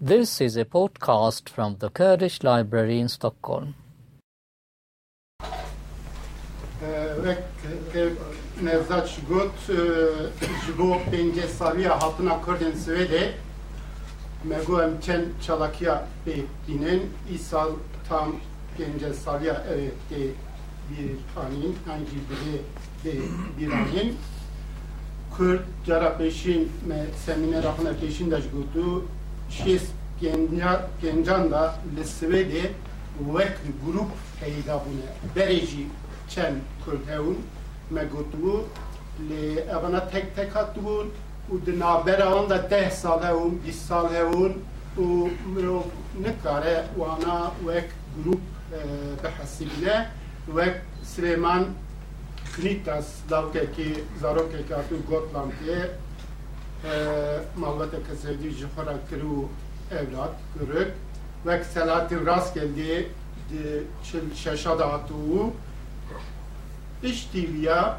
This is a podcast from the Kurdish Library in Stockholm. Ve Nevzat Şugut, Jibo Penge Sabiha Hatuna Kurden Svede, Mego Emken Çalakiya Beytli'nin İsal Tam Penge Sabiha Evet bir anin, hangi biri bir anin. Kürt, Cara Peşin, Semine Rahına Peşin de Şugut'u, gotu şêst pêncan da li Swêdê wek grup berê jî çend Kurd hewin me gotibû lê evana tek tek hatibûn û di navbera wan de deh sal hewin bîst sal hewin û mirov nikare wana wek grup bihesibîne wek Süleyman Knitas dawkekî zarokekî hatû Gotlandê malbateke sevdî ji xwe re kir û evlat kirik wek Selahattin Rastgeldî di çil şeşa da hatû İştiviya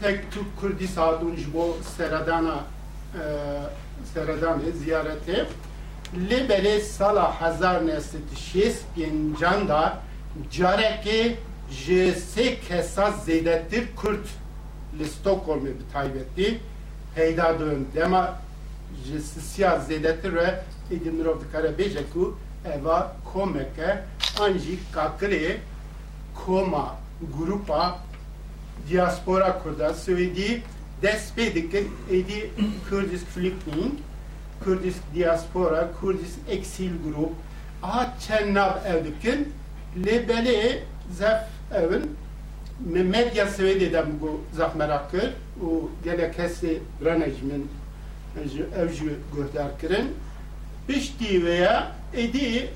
tek tu Kurdi sadun ji bo seredana seredanê ziyaretê li berê sala hezar nesit şêst pêncan da carekê ji sê kesa bi taybetî peyda dibin dema ji sisiya zêdetir re êdî mirov dikare bêje ku eva komeke an jî kakirê koma grupa diaspora Kurda pê dikin êdî Kurdisk flüchtling, Kurdisk diaspora, Kurdisk eksil grup aha çend nav ev dikin lê belê zef evin me medya Swedê de bu zaf merak kir û gelek kesê rene ji min ev jî guhdar kirin piştî veya êdî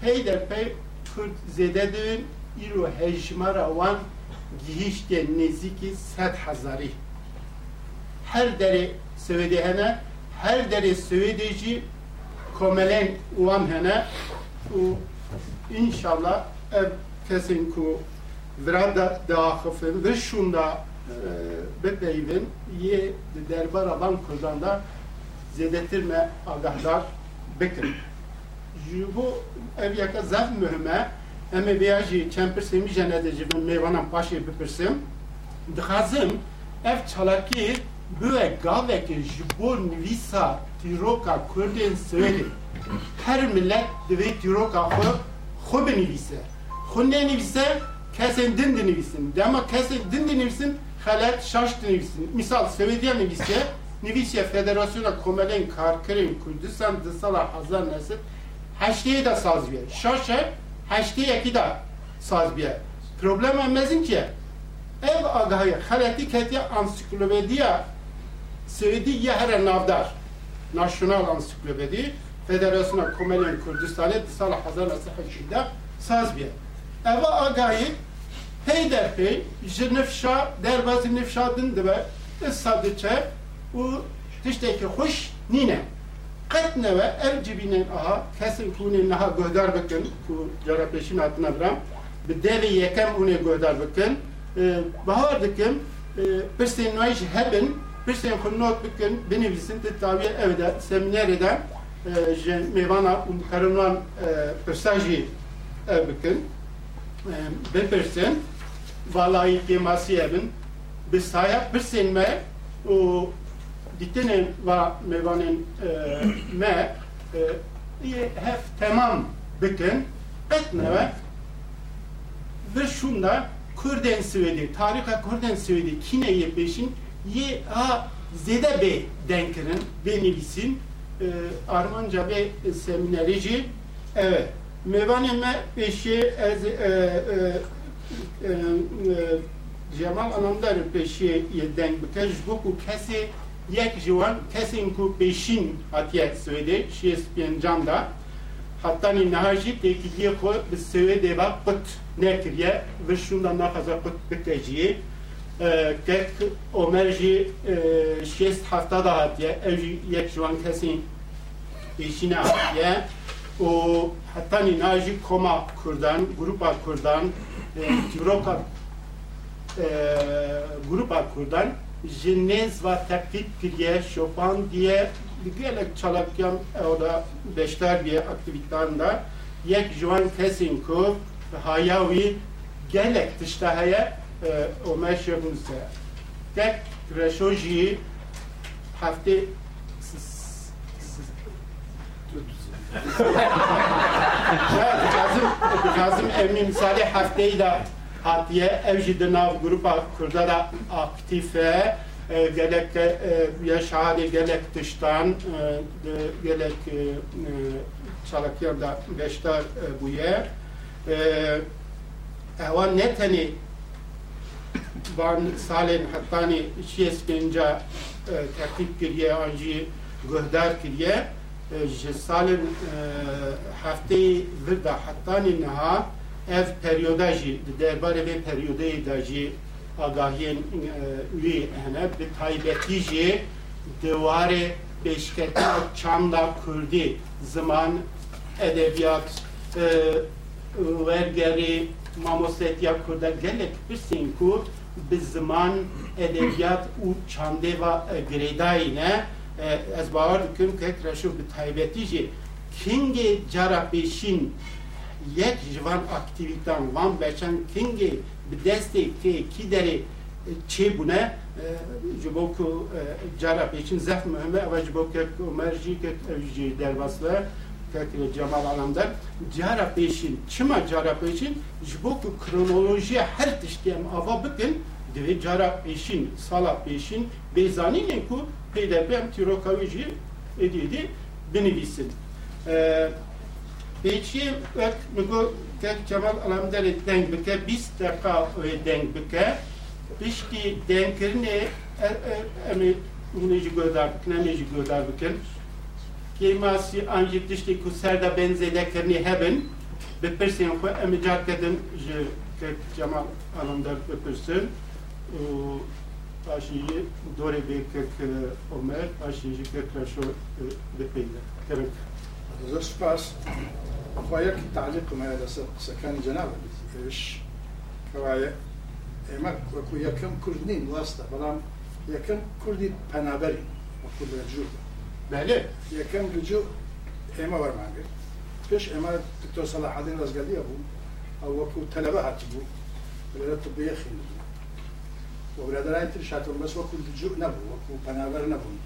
peyderpey Kurd hejmara wan gihişte nezîkî sed hezarî her derê Swêdê her derê Swêdê jî komelen wan hene. Û inşallah ev kesên ku vira da daxifin ve şûn da bipeyvin yê di derbara van Kurdan da zêdetir me agahdar bikin ji bo ev yeka zef mühime em ê vêya jî çend pirsê min jê nedêjî bin mêvanan paşê bipirsim dixwazim ev çalakî bibe gavekê ji bo nivîsa tîroka Kurdên Swêdê her millet divê tîroka xwe xwe binivîse xwe nenivîse kesên din dinivîsin dema kesên din dinivîsin xelet şaş dinivîsin misal Swêdiya nivîse nivîsiye Federasyona Komelên Karkerên Kurdistan di sala hezar nesit heşteyê de saziye şaşe heşteyekî de saziye problem em mezin ki ev agahiye xeletî ketiye ansiklopediya Swêdî ye here navdar Nasyonal Ansiklopedi Federasyona Komelên Kurdistanê di sala hezar nesit heşteyê saziye eva agahî peyderpey ji nifşa derbazî nifşa din dibe issa diçe û tiştekî xweş nîne qet neve ev cibînên aha kesên hûnê niha guhdar bikin ku cara pêşîn hatine biram. Bi devê yekem hûnê guhdar bikin bihar dikim pirsên nû ji hebin pirsên xwe not bikin binivîsin di taviye ev de seminerê de ji mêvana karinan pirsa jî ev bikin bipirsin valayî pêmasiyê bin bi saya pirsên me û dîtinên va mêvanên me hev temam bikin qet neve ve şûn da Kurdên Swêdê tarixa Kurdên Swêdê kîne yê pêşîn yê a zêde bê denkirin bê nivîsîn armanca bê seminerî jî evet mêvanê me ez Cemal Anandar yê deng bike ji bo ku kesê yek ji wan kesên ku pêşîn hatiye Swêdê şêst pêncan da hatanî niha jî têkiliyê xwe bi Swêdê ve qut nekiriye ve şûn da naxeze qut bike jiyê kek Omer jî şêst hefta da hatiye ev jî yek ji wan kesên pêşîne hatiye hetanî niha jî koma Kurdan grupa Kurdan Tîroka grupa Kurdan ji nêz ve tepkît kiriye şopan diye gelek çalakyan o da beşler bir aktivitetan da yek jwan kesin ku hayavi gelek tişta heye e, o meşhurun se tek reşoji hafte Kazım, Kazım Emni misali haftayı da hatiye ev jî di nav grupa Kurda da aktif e gelek e, ya şahane gelek dıştan e, gelek e, e, çalakyan da beştar e, bu ye e, evan ne teni van salên hetanî şiyes pênca e, teknik kiriye an jî guhdar kiriye ji salên e, hefteyê vir da hetanî niha ev peryoda jî di derbarê vê peryodeyê da jî agahiyên e, wî hene. Bi taybetî jî diwarê pêşketina çanda Kurdî ziman edebiyat e, wergerî mamostetiya Kurda gelek pirsên ku bi ziman edebiyat û çandêva e, girêdayî ne e, ez bawer dikim kek reşû bi taybetî jî kingê cara pêşîn yek ji van aktivîtan van beçen kingê bi destê kê kî derê e, çê bûne e, ji bo ku e, cara pêşîn zef mühime ew ji bo kek Ömer jî kek ev jî derbasle kek Cemal Alamdar cara pêşîn çima cara pêşîn ji bo ku kronolojiya her tiştê em ava bikin divê cara pêşîn sala pêşîn bêzanînên ku pêdevê em tîroka wî jî êdî êdî binivîsin. E, Peki bak Nugo kek Cemal Alamdar'ı denk bike, biz dakika e, denk bike. Pişki denkirine emi uneci gödar neci gödar bike. Kemasi anjit dişti ku serda benzede kirni hebben. Bepirsin xo emi car kedin ji kek Cemal Alamdar bepirsin. اشي دوري بك عمر اشي جك كراشو دبيدا كرك زوج باس خوياك التعليق ما هذا سكان جناب إيش كوايا اما كو يكم كردين واسطة بلام يكم كردي بنابري وكل رجوع بله يكم رجوع اما ورمانجر پیش اما دکتر صلاح الدین رزگلی ابو أو وکو طلبه هاتبو ولا طبیه خیلی خوێن وبرادرانی تر شاتون بەس وەکو لجوو نەبوو وەکو پەنابەر نەبوون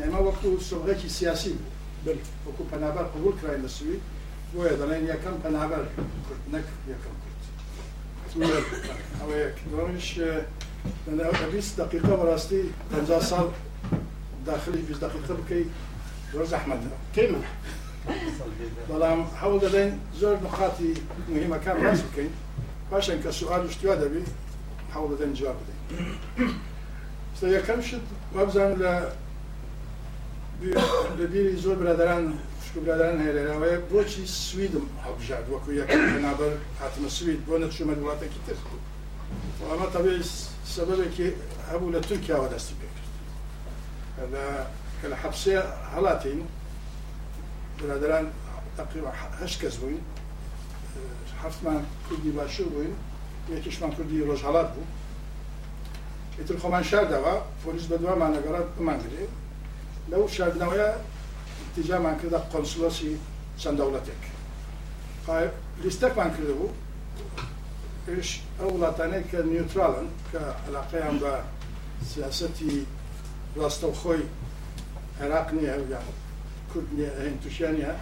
ئێمە وەکو سۆغێکی سیاسی بوو بل وەکو پەنابەر قبول کراین لە سوید بۆیە دەڵێن یەکەم پەنابەر کورد نەک یەکەم ئەوە یەک دومیش بیست دقیقە بەڕاستی پەنجا ساڵ داخلی بیست دقیقە بکەی زۆر زەحمەتە Kema. بەڵام هەوڵ دەدەین زۆر نقاتی مهمەکان ڕاست بکەین پاشان کە سوال شتوا دەبی هەوڵ دەدەین جواب بدەین. ستا یەکەم شت وابزان لە لە بیری زۆر برادران شکو برادران هەیە لێرەوەیە بۆچی سویدم هەبژاد وەکو یەکەم بەنابەر هاتمە سوید؟ بۆ نەچوومە وڵاتێکی تر. ئەمە تەبێ سەبەبێکی هەبوو لە تورکیاوە دەستی پێ کرد لە- کە لە حەبسێ هەڵاتین برادران تقریبا هەشت کەس بووین. هەفتمان کوردی باشوور بووین. یەکیشمان کوردی ڕۆژهەڵات بوو ئیتر خۆمان شاردەوە پۆلیس بە لەگەڕات بمانگرێ لەو شاردنەوەیە تیجامان کردە قۆنسلۆسی چەند دەوڵەتێک قا- لیستەکمان کرده بوو ئێش ئەو وڵاتانەی کە نیوترالن کە علاقەیان بە سیاسەتی ڕاستەوخۆی عێراق نییە یان کورد نییە هەین تووشیانە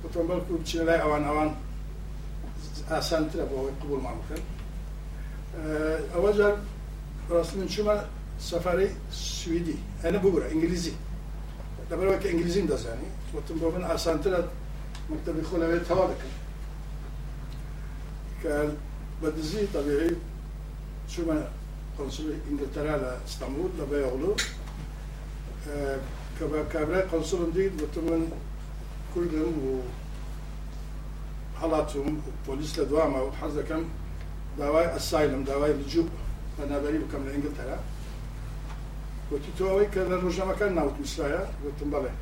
بۆتۆن بەڵکو بچینە لای ئەوان ئەوان ئاسانترە بۆ ئەوەی قبولمان بکەن اولا راسلين شما سفاري سويدي أنا بقرا انجليزي دابا وك انجليزي نداز يعني وتم بومن اسانتر مكتبي خونا بيت هواك كان بدزي طبيعي شما قنصل انجلترا على اسطنبول دابا يغلو أه كبا كابرا قنصل جديد وتم كلهم و حالاتهم وبوليس لدوامة وحزة كم داوای ئەسایلم داوای لجوب بەنابەری بکەم لە ئینگلتەرا. وتی تۆ ئەوەی کە لە ڕۆژنامەکان ناوت میسرایە وتم بەڵێ.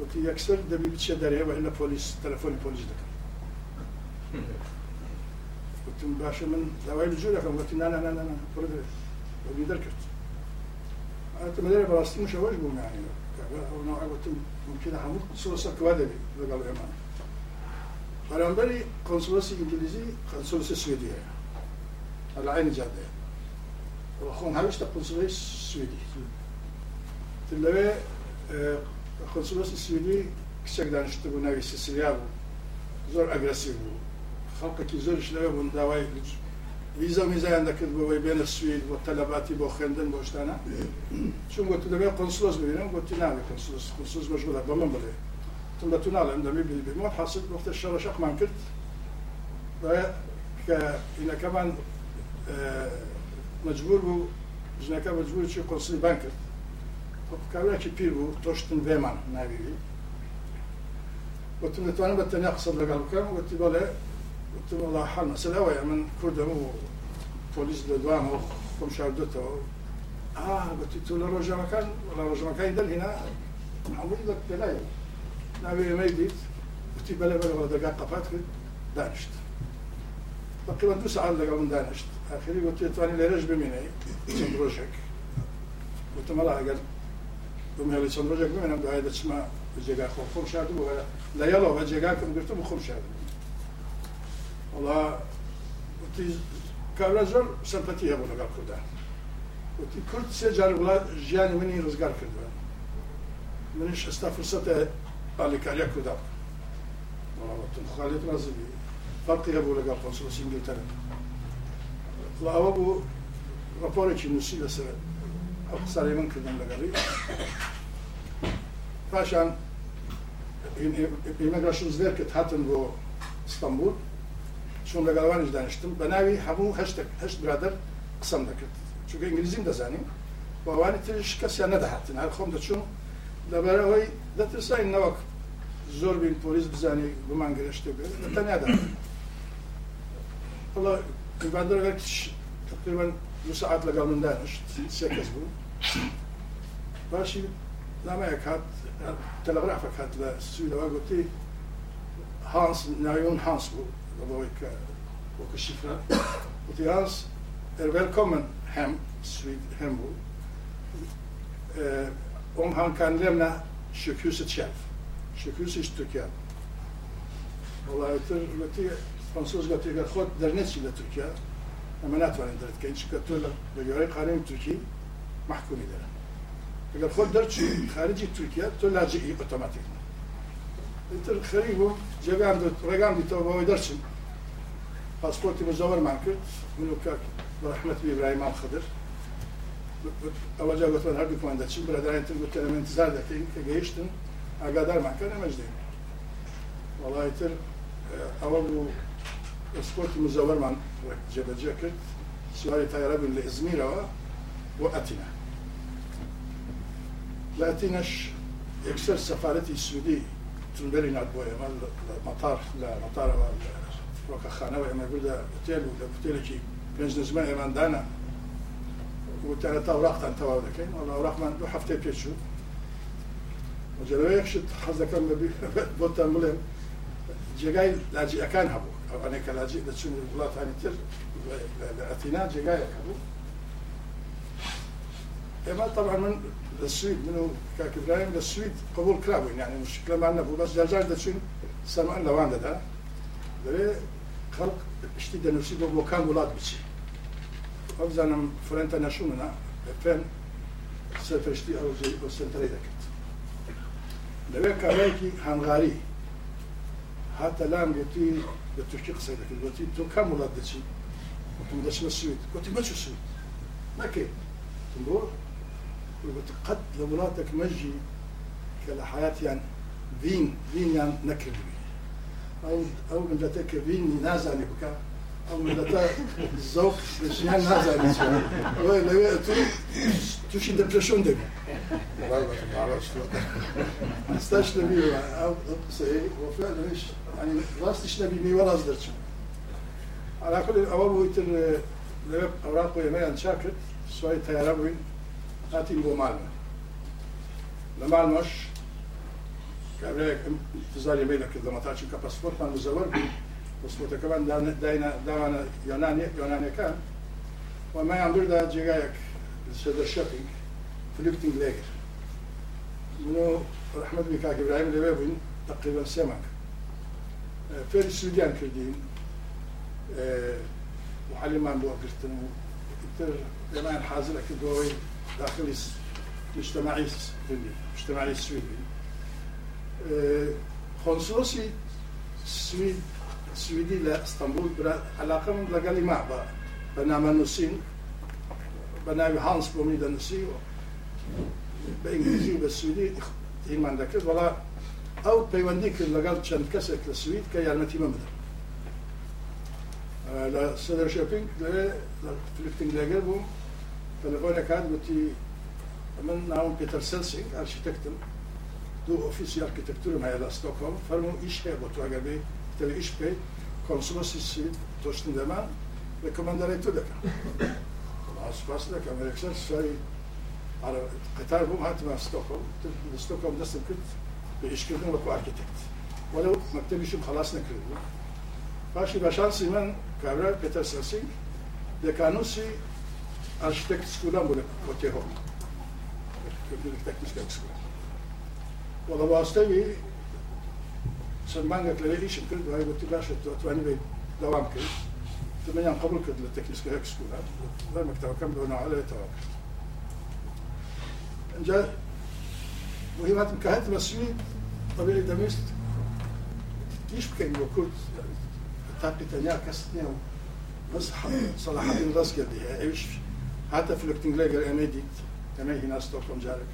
وتی یەکسەر دەبی بچێ دەرێ بە لە پۆلیس تەلەفۆنی پۆلیس دەکەم. وتم باشە من داوای لجوو دەکەم وتی نانە نانە بڕ دەرێ. وەبی دەرکرد. ئەتمە لێرە بەڕاستی مشەوەش بووم یانی ئەو ناوەتم ممکنە هەموو سۆسە کوا دەبێت لەگەڵ پیامبر کنسولوس انگلیسی کنسولوس سوئدی در عین جاده خون همیش در کنسولوس سوئدی Dilleri konsolos ismini küçük danıştı bu nevi Sicilya bu. Zor agresif bu. Halkaki zor işlere bunu davayı ویزا می‌زنند که بوی بین سوئد و طلباتی با خندن باشتنه چون گفت دبیر کنسولس ببینم گفت نه کنسولس کنسولوس مشغوله با من بله تنال عندما بيبي بموت حاصل وقت الشر شق ما كنت. إن كمان مجبور بوو ژنەکە مجبور چی قۆسی بان کرد کاوێکی پیر بوو تۆشتن بێمان ناویوی وتم دەتوانم بە تەنیا قسە لەگەڵ بکەم وتی بەڵێ وتم وڵا حال مەسەلە ئەوەیە من کوردەم و پۆلیس لە دوامەوە خۆم شاردێتەوە گوتی تۆ لە ڕۆژەمەکان لە ڕۆژەمەکانی دەرهێنا هەمووی لە när vi är möjligt بلا بلا väl vara دقائق فاتك دانشت دوس تسعة دقاق من دانشت. آخري قلت يتواني لي رجب ميني تندرجك قلت ما لا أقل. قوم هلا تندرجك من عند هذا تسمع الجقا خوف خم شادو لا يلا ها الجقا كم قلتو خم شادو والله قلت كابرازر سمباتي هبو نقال كودا قلت كرد سجار ولا جياني مني رزقار كردان منش استا فرصته قال لي كاريا كردا والله قلت له خالد رازبي farkı هەبوو لەگەڵ قۆنسڵسی ئینگلتەرە ئەوە بوو ڕپۆرێکی نووسی لەسەر ئەو قساری من کردن لەگەڵی. پاشان ئیمەگراشن زێر کرد هاتن بۆ ئستانبول چون لەگەڵوانیش دانیشتم. بە ناوی هەموو هەشت برادر قسەم دەکرد. چونکە ئینگلیزیم دەزانیم باوانی ترش کەسیان نەدەهاتن. هەر خۆم دەچوون Dabei hoi, dat is ein nawak. Zor bin polis bizani guman gereshte be. Da ne adam. Allah kubandar vek takriban bu saatla gamından sekiz bu. Başı namaya kat telegrafa katla suyla goti Hans Nayon Hans bu. Da var ik och siffra. Och till Hans är välkommen hem, Swed hem. Eh, om han kan lämna sjukhuset själv. Sjukhuset Turkiet. وڵایەتتر لەتی فەنسۆزگە تێگە خۆت دەرنێکی لە تورکیا ئەمە ناتوانین دەرتکەین چکە تۆ لە گەوەی قانون تورکی محکومی دەرە ئەگەر خۆت دەرچی خارجی تورکیا تۆ لاجی ئۆتۆماتیک تر خەری بوو جێگان ڕێگام دیتەوە بەوەی دەرچین پاسپۆرتی بە زەوەرمان کرد من و کاک بەحمەت خدر ئەوە جاگوتوان هەردووکمان دەچین برادرانتر گوتەمەنتزار دەکەین کە گەیشتن ئاگادارمانکە نەمەجدین وڵایتر ئەوە بوو سپۆرتی مزەوەرمان جێبەجێ کرد سواری تایرە بن لە ئزمیرەوە بۆ ئەتینە لاتینەش یەکسەر سەفاەتی سوودی تونبەری نات بۆ ئێمە مەتار لە مەتارەوە ڕۆکەخانەوە ئێمە بدا بتێل و لە بتێلێکی پێنج نزمە ئێماندانە. وكانت أوراق تنتوى ذاك والاوراق من دو هفته پیش شد وجلوه شد حزك لما بوتا ملم جگای لاجئ كان هبو أو أنا كلاجئ دشون الولايات هاني تر أثينا جگای هبو إما طبعا من السويد منو؟ كاك إبراهيم للسويد قبول كلاوين يعني مشكله ما عندنا بس جاجار دشون سمعنا لوان دا دبي خلق اشتي دنوسي بو كان ولاد بشي obzirom Frenta Nationala, FN, أو زي أو سنتري deket. لو كان هنغاري. حتى لام قلتي بتشكي قصيدك قلتي تو كم ولدت دشي؟ قلت ما دشنا السويد قلت ما شو السويد ما كي تنبور؟ قلت قد لولاتك مجي كلا حياتي يعني دين دين يعني نكر أو أو من ذاتك دين نازعني بكا؟ omleta zog dus ja na zijn is wel lewe tu tu się depresjon dek والله تعالى استشلبي أو سي وفعلا إيش يعني راس تشلبي مي ولا اصدرش على كل اول بويت لبب اوراق ويما انشاكت شوية تياربوين هاتي بو مالنا لمالناش كابريك تزاري ميلك اذا ما تعطيك باسبورت ما مزور بي وسپۆتەکەمان داوانە یۆنانەکان وەمایان بردا جێگایەک سەدە شەقی فلوکتنگ لێگر من و ڕحمەد بی کاکبراهیم لەوێ بووین تقریبا سێماک فێری سوودیان کردین محەلیمان بۆ گرتن و تر ئێمان حازرە کردەوەی داخلی مجتمعی کردی مجتمعی سوید خۆنسۆسی سوید السويدي لاسطنبول علاقة مطلقه لمع بنام نسين بنام هانس بوميدا نسي بإنجليزي وبالسويدي. هيمان دەکرد بەڵا ئەو پەیوەندی کرد لەگەڵ چەند کەسێک لە سوید کە یارمەتی مەمدە لە سەدە شپنگ لەوێ فلپنگ لەگەر بووم تەلەفۆنەکان وتی من ناوم بيتر سيلسينغ أرشيتكتم. دو أوفيسي اركيتكتور معايا لا ستوكهولم. فرمو إيش هي؟ بوتو تواگەبێ tele ich bin Konsumassistiert durch den Mann, rekommandarei tu dekan. Aspas dekan, men eksel şey, säg, Katar bu hatim av Stockholm, Stockholm dessutom kut, ve işkirdim ve arkitekt. Ve o mektebişim halasına kırıldı. Başı başan simen kavra Peter Sassi, dekanusi arşitekt skulan bu Kotehom. Köprülük teknik skolan. Ve vasıta bir Seulement, avec le régime kurd, je قلت له شو تواني دوام كرد تمنيا قبل كرد للتكنيس كهيك سكول دائما كتاكم بنا على تاك انجا مهمات مكاهنت مسؤولي طبيعي دمست يشبكي انه كرد تاقي تانيا كستنيا بس صلاح الدين راسك دي إيش حتى في الكتنجلاجر أنا ديت كما هي ناس توقف جارك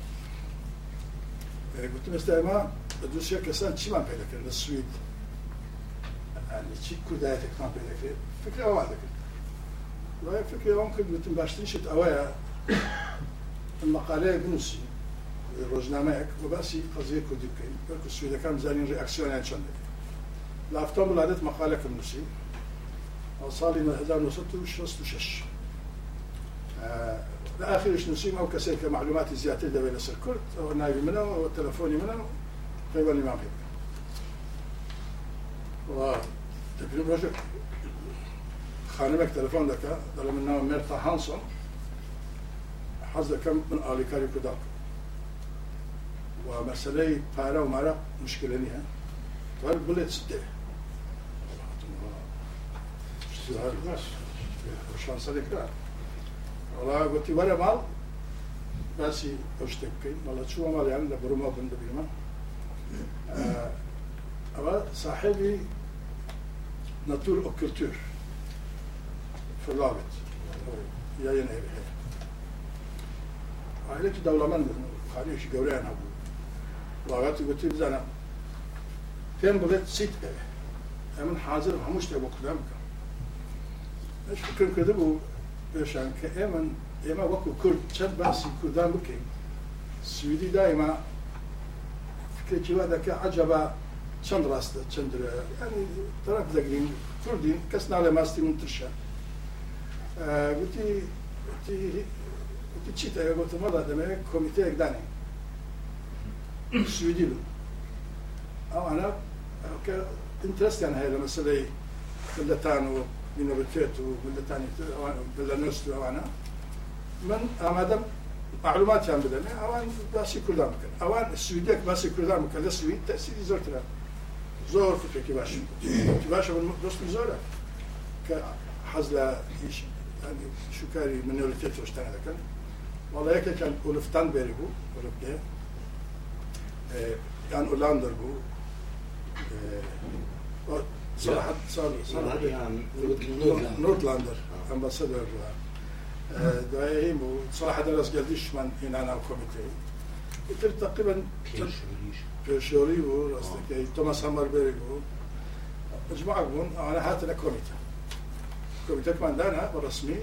قلت له أستاذ لە دووسێ کەسان چیمان پێ دەکرد لە سوید چی؟ کودایەتێکمان پێ دەکرێت فکر ئەوان دەکرد وایە فکر ئەوم کرد وتم باشترشت ئەوەیە مەقالەیە بنووسی ڕۆژنامەیەک بە باسی قەزیە کوردی بکەین بەرکو سویدەکان زانین ڕێکسیۆنیان چەند دەکەین لافتۆ وڵاتێت مەقالەکەم نووسی ساڵی 1966 لآخرش نسيم أو كسيك معلوماتي زيادة دولة سر كرد أو نايل منه أو تلفوني منه. قيبا الإمام و رجل خانمك تلفون لك دل منه ميرتا هانسون حظ كم من آلي كاري كداك ومسألة بارا ومارا مشكلة نيها طيب بلت ستة شانس عليك والله قلت ولا مال باسي اشتكي والله شو مال يعني برما بند Ee, ama sahibi Natur o Kültür Fırlavet yayın evi. Aileti davlamandır. Kardeşi göreyen bu. Lagatı götür zana. Tem bulet sit evi. Emin hazır hamuş da okudam. Eş fikrim kırdı bu. Beşen ki emin ema vaku kurd. Çen ben si kurdan bu ki. Südi daima کێکی وا دەکە عجبە راست؟ ڕاستە يعني طرف دەگرین کوردین کەس على ماستي من ترشە گوتی چیتە گوتمەڵا كوميتي کۆمیتەیەک دانێ سویدی أو أنا کە ئینترستیان هەیە لە مەسلەی گلەتان و مینۆریتێت و گلەتانی ئەوانە گلە نوست و أنا. من أمادم معلومات يعني بدنا اوان باسي كلها مكان اوان السويديك باسي كلها مكان السويد تأثير زور ترى زور فكرة كيفاش كيفاش دوست زورة كحزلة ايش يعني شو كاري مينوريتيت وش تاني كان والله هيك كان أولفتان بيريبو أولفتان كان أولاندر بو da je imao, svaha da razgledišman i na nav komiteji. I to je takiban pešorivu, rastake, i Tomas مجموعة بون آه، أنا حتى لكوميتا كوميتا كمان دانا رسمي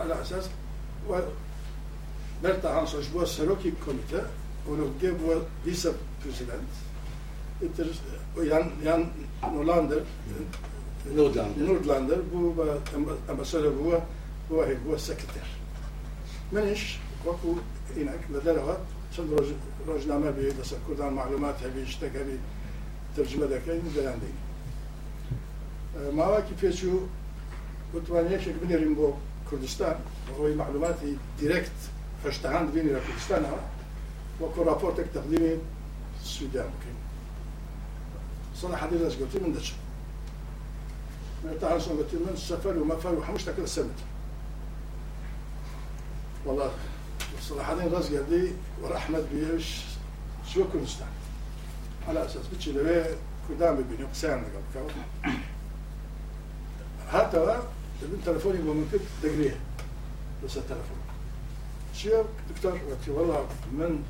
على أساس و برتا هانس أجبوا سلوكي كوميتا ولو جيب و فيسا بريزيدنت. يان يان نولاندر نوردلاندر نوردلاندر هو امباسادور هو هو هو السكرتير منش وكو هناك لدرها چند روز روزنامه به دست کردن معلومات هبی اشتک هبی ترجمه دکرین بیان دیگه ماواکی پیچو بتوانیش یک بنریم بو کردستان روی معلوماتی دیرکت فشتهاند بینی را کردستان ها وكو رابورتك تقديمي السودان كاين صلاح حديث اش قلت من دشت تعالى شنو قلت من السفر وما فر وحمش كده سمت والله صراحة راس دي ورحمة بيش شو كردستان على أساس بتشي لبي قدامي بين يقسان قبل هاتا من تلفوني ممكن تقريه بس التلفون. شو دكتور؟ قلت والله من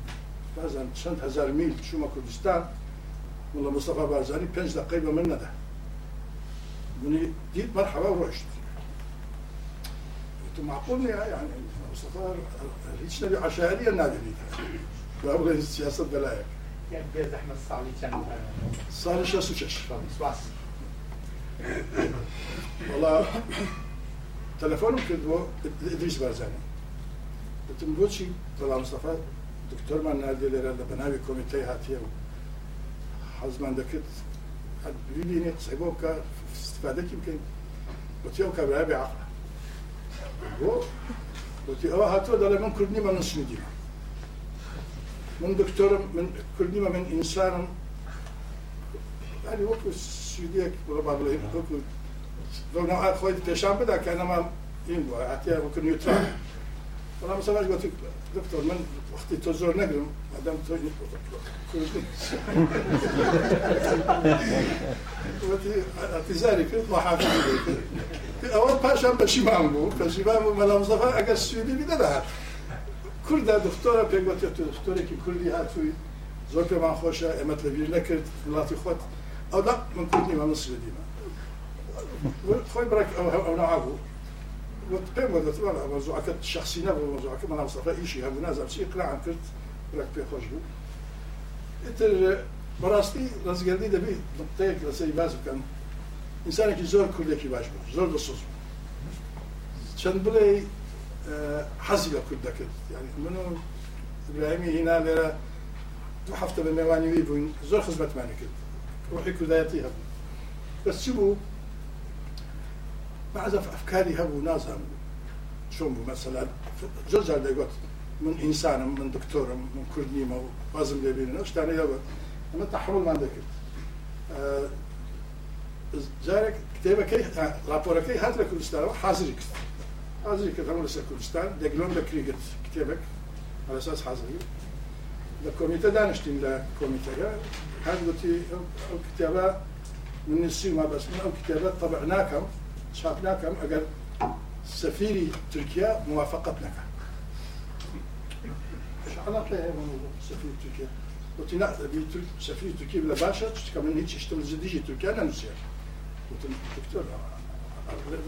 بازن شنت هزار ميل شو ما كردستان والله مصطفى بارزاني بنج دقيقة من ده دي مرحبا ورحت قلت أنتوا معقول يعني مصطفى ريتش نبي عشائريا النادي دي فابغى السياسة بلايا صار شو اسمه شو؟ والله تلفونه كذبو إدريس بارزاني. قلت له بوشي طلع مصطفى دكتور من نادي اللي رد بنابي كوميتي هاتية. حزمان دكت هاد بليدي نيت سيبوكا استفاده کیم که وقتی او کبرای به آخر و وقتی او هاتو دلیل من کردیم من نشون دیم من دکترم من کردیم من انسانم. حالی وقتی شدی یک بار با قلیم کرد و نه آخه خویت پیش که اما این بود عتیا وقتی کنیو تا حالا مسافر گفت دکتر من أختي to zornagrom, a dam to nie اعتذاري كنت محافظ أول باشا پشیمان بود پشیمان بود ملا مصطفى اگر سویدی بیده دهد کرد دکتورا پیگوتی تو دکتوری که کردی هات زور پی من خوشة إمت لبیر نکرد ملاتی خود أو لا من کردنی من سویدی من خوی برک أو نوع وتقيم ولا موضوع كت شخصينا موضوع كما أنا وصفه إيشي هم نازل قلع عن كرت برك بي خوشبو اتر براستي رزگردی دبي نقطه لسي باز بکن إنسان كي زور كل يكي باش بو زور دصوص بو چند بلي آه، حزي لكل دكت يعني منو؟ إبراهيمي هنا لیره دو هفته به میوانی وی بوین زور خدمت معنی کرد روحی کردایتی هم بس شبو بعض أفكاري هبو نازم شو مثلا جوزا دقوت من إنسان من دكتور من كل نيمة وازم لبين نفس تاني هبو أما تحرم عندك. آه جارك كتابة كي آه، لابورا كي هات لكردستان حاضر كت. حاضر كت هم لسه كردستان. دقلون دكريجت كتابك. على أساس حاضر لكوميتا دانشتين لكوميتا هاد قلتي الكتابة من السيما بس من الكتابات طبعناكم. شافناكم اگر سفيري تركيا موافقتنا إيش علاقه هي سفير تركيا. قلت لا ابي سفير تركيا بلا باشا كمان هيك اشتغل زديجي تركيا أنا نسيت. قلت دكتور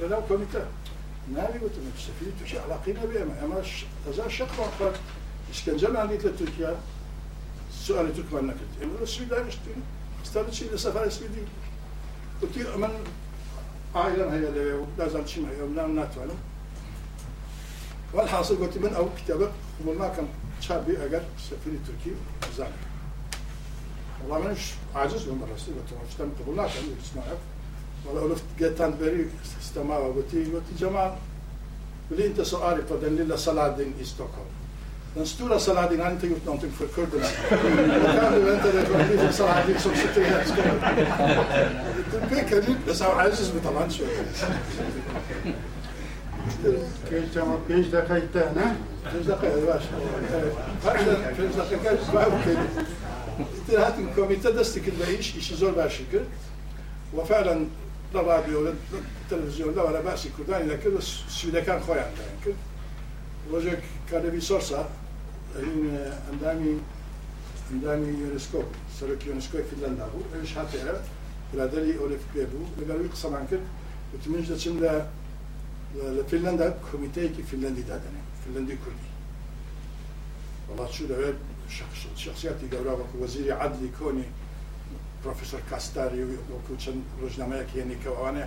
لا كوميتا نالي قلت لك سفير تركيا علاقينا بها أما هذا شق واخر إسكندر عندي لتركيا. سؤال تركمان نكت امرو السويد نشتري أستاذ شيء لسفر السويدي قلت من ailen hayal ve lazım çim hayal lan natvalım. والحاصل قلت من أو كتابة قبلنا كم شابي أجر سفير تركي زان والله منش عاجز من مرة قلت له اشتم قبلنا كم اسمعك والله قلت جيتان بري استماع قلت قلت جماعة بلي انت سؤالي فدن لله صلاة دين ستوكهولم Den stora Saladin hade inte gjort någonting för kurderna. Då kan du vänta dig från liten Saladin som sitter i hemskap. Du pekar ut med Saur Aziz med طبعا شوية. بيش دقيقة هنا؟ بيش دقيقة باشا. بيش دقيقة بعد كده. هات الكوميتا دستك البعيش إشي زور باش يكر. وفعلا لا راديو لا تلفزيون لا ولا باس يكردان إلا كده السويدة كان خويا عندها يكر. وجهك کارەوی سۆسا ئەندامی ئەندامی یۆنسکۆ سەرۆک یۆنسکۆی فیلەندا بوو. ئەوش هاتێرە برادری ئۆلف پێ بوو. لەگەڵوی قسەمان کرد وتمنش دەچم لە لە فینلندا کمیتەیەکی فینلندی دادنێ فینلندی کوردی. وڵات چوو لەوێت شخصیاتی گەورا وەکو وەزیری عدلی کۆنی پرۆفسۆر کاستاری وەکو چەند ڕژنامەیەک هێنی کەوانێ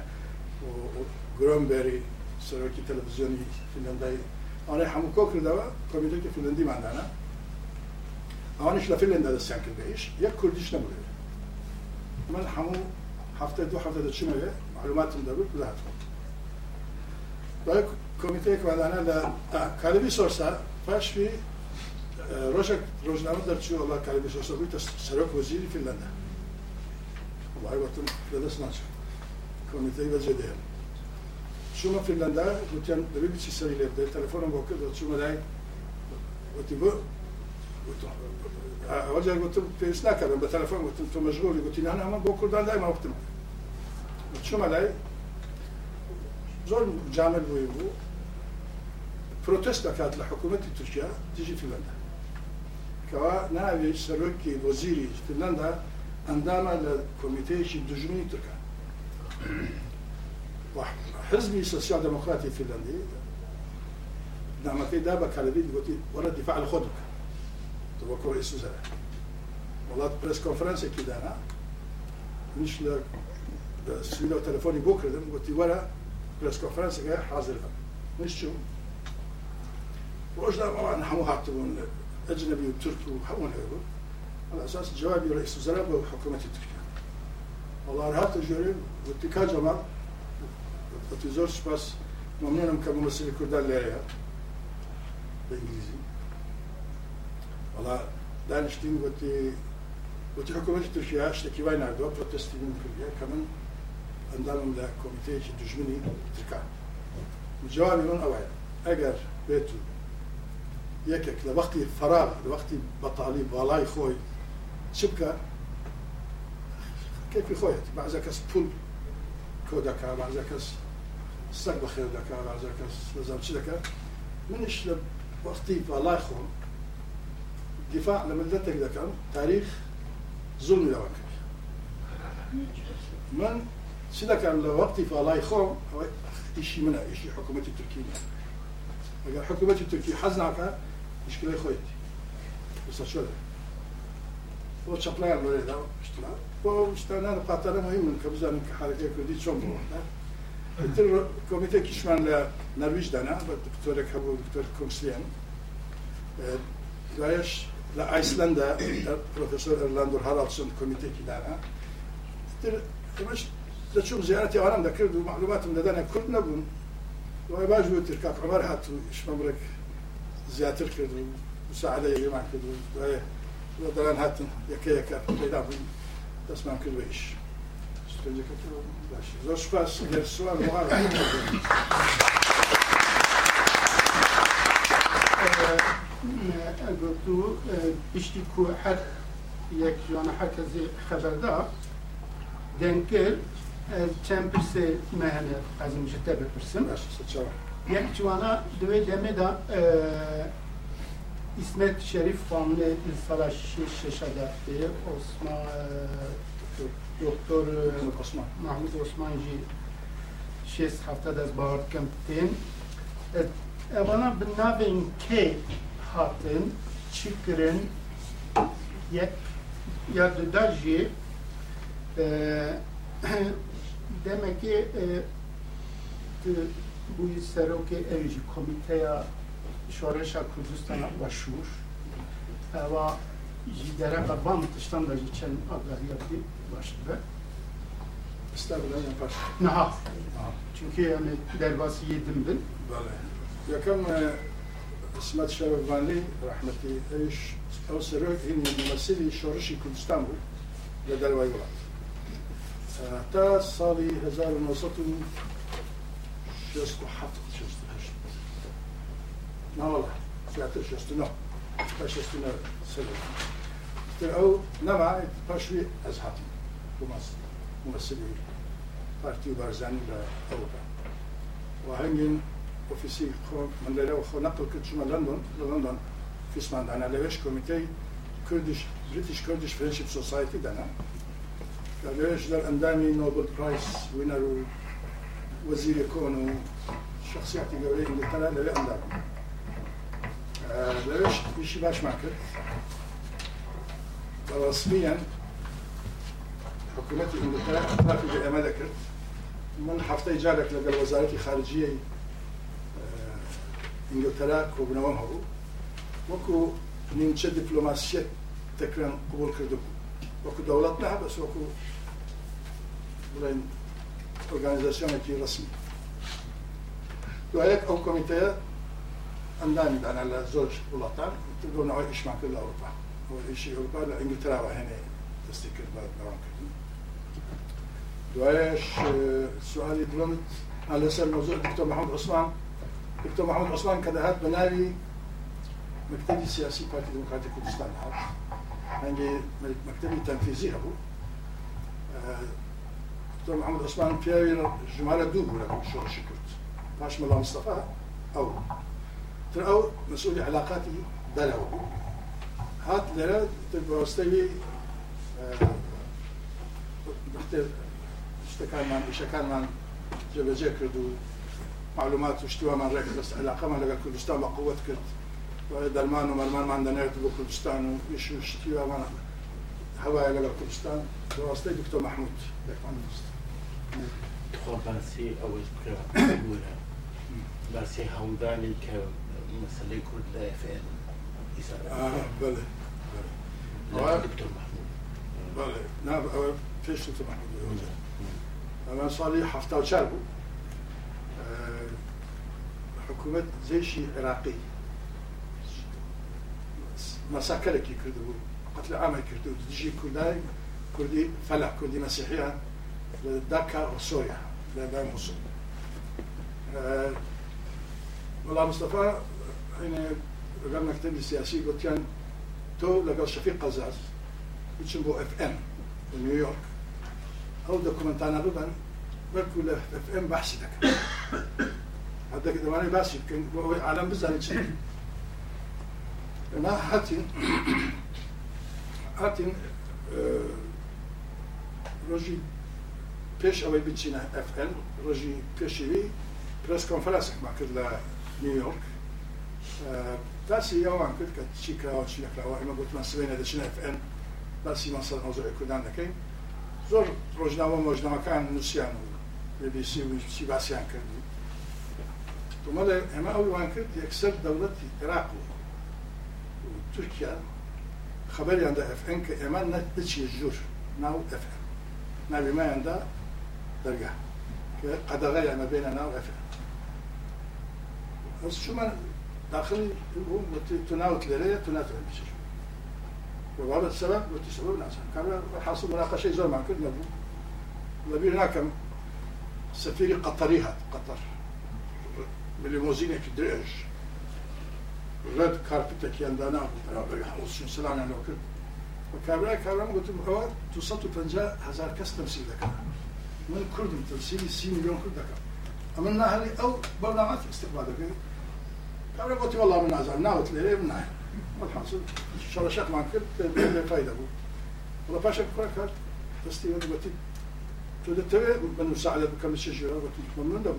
گرۆمبێری سەرۆکی تەلەڤزیۆنی فینلندایی آنها همو کار کرده و کمیته که فلندی من دارن آنهاش لفلند داده سیان کرده ایش یک کردیش نبوده. من همون هفته دو هفته دو چی مگه معلومات من دارم بوده هفته برای کمیته که من دارن کاربی سرسا پس فی روش روزنامه در چی ولی کاربی سرسا بیت سرک وزیری فلنده خب، آره، وای وقتی دادست نشد. کمیته و جدیه Šuma Finlandaa, отивам да види, че са или да е телефона го къде, от Шума дай, отива, أرجع قلت له في سناك أنا بالتليفون قلت تو مشغول قلت لي أنا ما بقول ده دايما وقت ما قلت شو مالي زول جامل ويبو بروتستا كانت لحكومة تركيا تيجي فنلندا كوا ناوي سروكي وزيري فنلندا انداما لكوميتيشي دجمني تركيا حزبي سوسيال ديمقراطي فنلندي نعمتي دابا كالفيد قلت ورا الدفاع عن خدمك تبقى رئيس وزراء والله بريس كونفرنس كي دانا مش لك سيلو تليفوني بكرة قلت ورا بريس كونفرنس كي حاضر. مش شو؟ واجنا طبعا نحن هاتبون أجنبي وتركي وحقون هيرو على أساس جوابي رئيس وزراء وحكومه تركيا. والله رهبت جوري قلت كا جمال خۆتی زۆر سپاس. ممنونم کە مەسری کوردان لێرەیە. بە ئینگلیزی. وڵا دانیشتین وتی وتی حکوومەتی تورکیا شتێکی وای نردووە پرۆتستی من کردە کە من ئەندامم لە کۆمیتەیەکی دژمنی ترکان جوابی من ئەوەیە ئەگەر بێت و یەکێک لە وەختی فەرا لە وەختی بەتاالی باڵای خۆی چ بکە کەپی خۆیت بەعزە کەس پول کۆ دەکا بەعزە کەس سەر بەخێر دەکا بەعزە کەس بەزار چ دەکە منش لە وەختی باڵای خۆم دیفاع لە ملەتێک دەکەم تاریخ زوڵمی لەوە کرد. من چی دەکەم لە وەختی باڵای خۆم ئیشی منە ئیشی حکوومەتی تورکی ئەگەر حکوومەتی تورکی حەز ناکە مشكلة خويتي بس شو بۆ چپلایان لێدا شتنا بۆ شتانان قاتەرە مهم من کە بزانم کە حالەکەی کوردی چۆن بۆتر کۆمیتێکیشمان لە نەرویش دانا بە دکتۆرێک هەبوو دکتۆر کۆمسلیان. دوایش لە ئایسلندا پرۆفسۆر ئەرلاندۆر هەراڵسن کۆمیتێکی دانا ئەمەش دەچوم زیارەتی ئەوانم دەکرد و معلوماتم دەدانە کورد نەبوون. دوای باش بوو ترکاک عمەر هات و شمەمرێک زیاتر کرد و مساعدە یەکێمان کرد و دوای دەران هاتن یەکە یەکە پێدا بووین دەستمان کرد بە ئیش زۆر سپاس گەر سوال گفتو پشتی کو هەر یەک جوانە هەرکەزی خەبەردا دەنکرد چەند پرسێ مەهنە ئەزم ژتە بپرسم یەک جوانە دوێ دەمێدا İsmet Şerif Family Savaş Şeşada diye Osman Doktor Osman Mahmut Osmancı şes hafta da bağırt kemptin bana binavin ke hatın çıkırın ya da jî demek ki bu serokê ev jî komîteya شورش کردستان و شور و جدره قربان تشتان در چند آگاهیاتی var. Ve İstanbul'dan yapar. Naha. Çünkü yani derbası yedim ben. Böyle. Yakam İsmet Şevvanli rahmeti eş o sırrı in mümessili şoruşi Kürdistanbul ve derbayı olan. تا سالی 1967 نه والله زیاتر شست نه پاش شست نه سلام تر أو نمع پاش وی از حتی ممثلی پارتی و بارزانی لأوروبا وهنجن اوفيسي من لو خو نقل كنت شما لندن لندن في اسمان دانا لوش كوميتي كردش بريتش كردش فريندشيب سوسايتي دانا لوش در اندامي نوبل برايس وينر وزير يكون شخصياتي قولي انجلترا لوي اندامي لەوێش پیشی باشمان کرد بەڕسمیان حكومتي آه، انجلترا رافضه املكت من هەفتەی جارێک لەگەڵ وەزارەتی خارجیەی ئینگلتەرا کۆبنەوەم هەبوو وەکو نینچە دیپلۆماسیەت تەکران قوبول کردبوو وەکو بس نە بەس وەکو بڵێن ئۆرگانیزاسیۆنێکی دو دوایەک أو کۆمیتەیە ئەندامی دانا لە زۆر وڵاتان دۆنەوەی ئیشمان کرد لە ئەوروپا ئەوەیشی ئەوروپا لە ئینگلتەراوە هێنێ دەستی کرد بە داوامکردن وإيش آه، السؤال يدلون على سر موضوع دكتور محمود عثمان. دكتور محمود عثمان كدهات بنالي مكتبي السياسي بارتي ديمقراطي كردستان. عندي مكتبي تنفيذي أبو. آه، دكتور محمود عثمان في جمالة دو بود که شكرت. باش ملا مصطفى أو. ترى أو مسؤول علاقاتي دلو هات لرد تر براستوی شتەکانمان ئیشەکانمان جێبەجێ کرد و معلومات و شتیوامان ڕێک بەس علاقەمان لەگەڵ کوردستان بە قووەت کرد دەرمان و مەرمانمان دەنێت بۆ کوردستان و ئیش و شتیوامان هەوایە لەگەڵ کوردستان بەڕاستەی دکتۆر مححمود لەکمان دەست خۆ باسی ئەوەش بکەوەرە باسی هەوڵدانی کە مەسلەی کورد لە فێن آه، بەڵێ آه، دکتۆر مححمود بەڵێ نا نعم، آه، پێش دکتۆر مححمود أنا صار لي حفتة وشهر بو حكومة جيشي عراقي مساكرة كي كردو قتل عام كردو تجي كرداي كردي فلا كردي مسيحية. لداكا وسوريا لدى موصل والله مصطفى هنا قال مكتب السياسي قلت كان تو لقى شفيق قزاز يتشبه إف إم نيويورك. ئەو دەکومنتانە ببن بەرکو لە ئەم باسی دەکەن. هەدەکە دەوانێت باسی بکەین بۆ ئەوەی عالم بزانێت چی. ئەنا هاتین هاتین ڕۆژی پێش ئەوەی بچینە ئەفN ڕژی پێشوی پرس کۆنفرانسێکمان کرد لە نیویۆرک تاسی ئەوان کرد کە چی کراوە چی نکراوە ئەمە گوتمان سوێنە دەچینە ئەفN باسی مەسەر هەوزۆی کوردان دەکەین. zor rojnama mojnama kan Rusyan birisi Sivasyan kırdı. Думали, ема аванкы екser devlet Ираку. Türkiye haber yanda FN ki eman net içi jur. Nav FN. Nav ma yanda derga. Ki qadaga yana beyna nav FN. Az şu man dahil bu tunavtları tunat olmuştur. وبعض السبب قلت السبب ناس كان حاصل مناقشة زور مع كل نبو نبي هناك سفير قطري هذا قطر. بليموزينة في دريش رد كاربتك يندانا حوصشون سلانا لو كنت وكابرا كابرا قلت له هو توصلت فنجا هزار كاس تمثيل لك من كردم تمثيلي سي مليون كرد كردك أمنا هلي أو برنامات استقبال استقبالك كابرا قلت والله من عزال ناوت ليه من عزال والحاصل. شرشات مع الكل بلا فايدة ولا باشا كفاك تستيون وتي تدتبع من مساعدة بكم الشجرة وتي تمنون له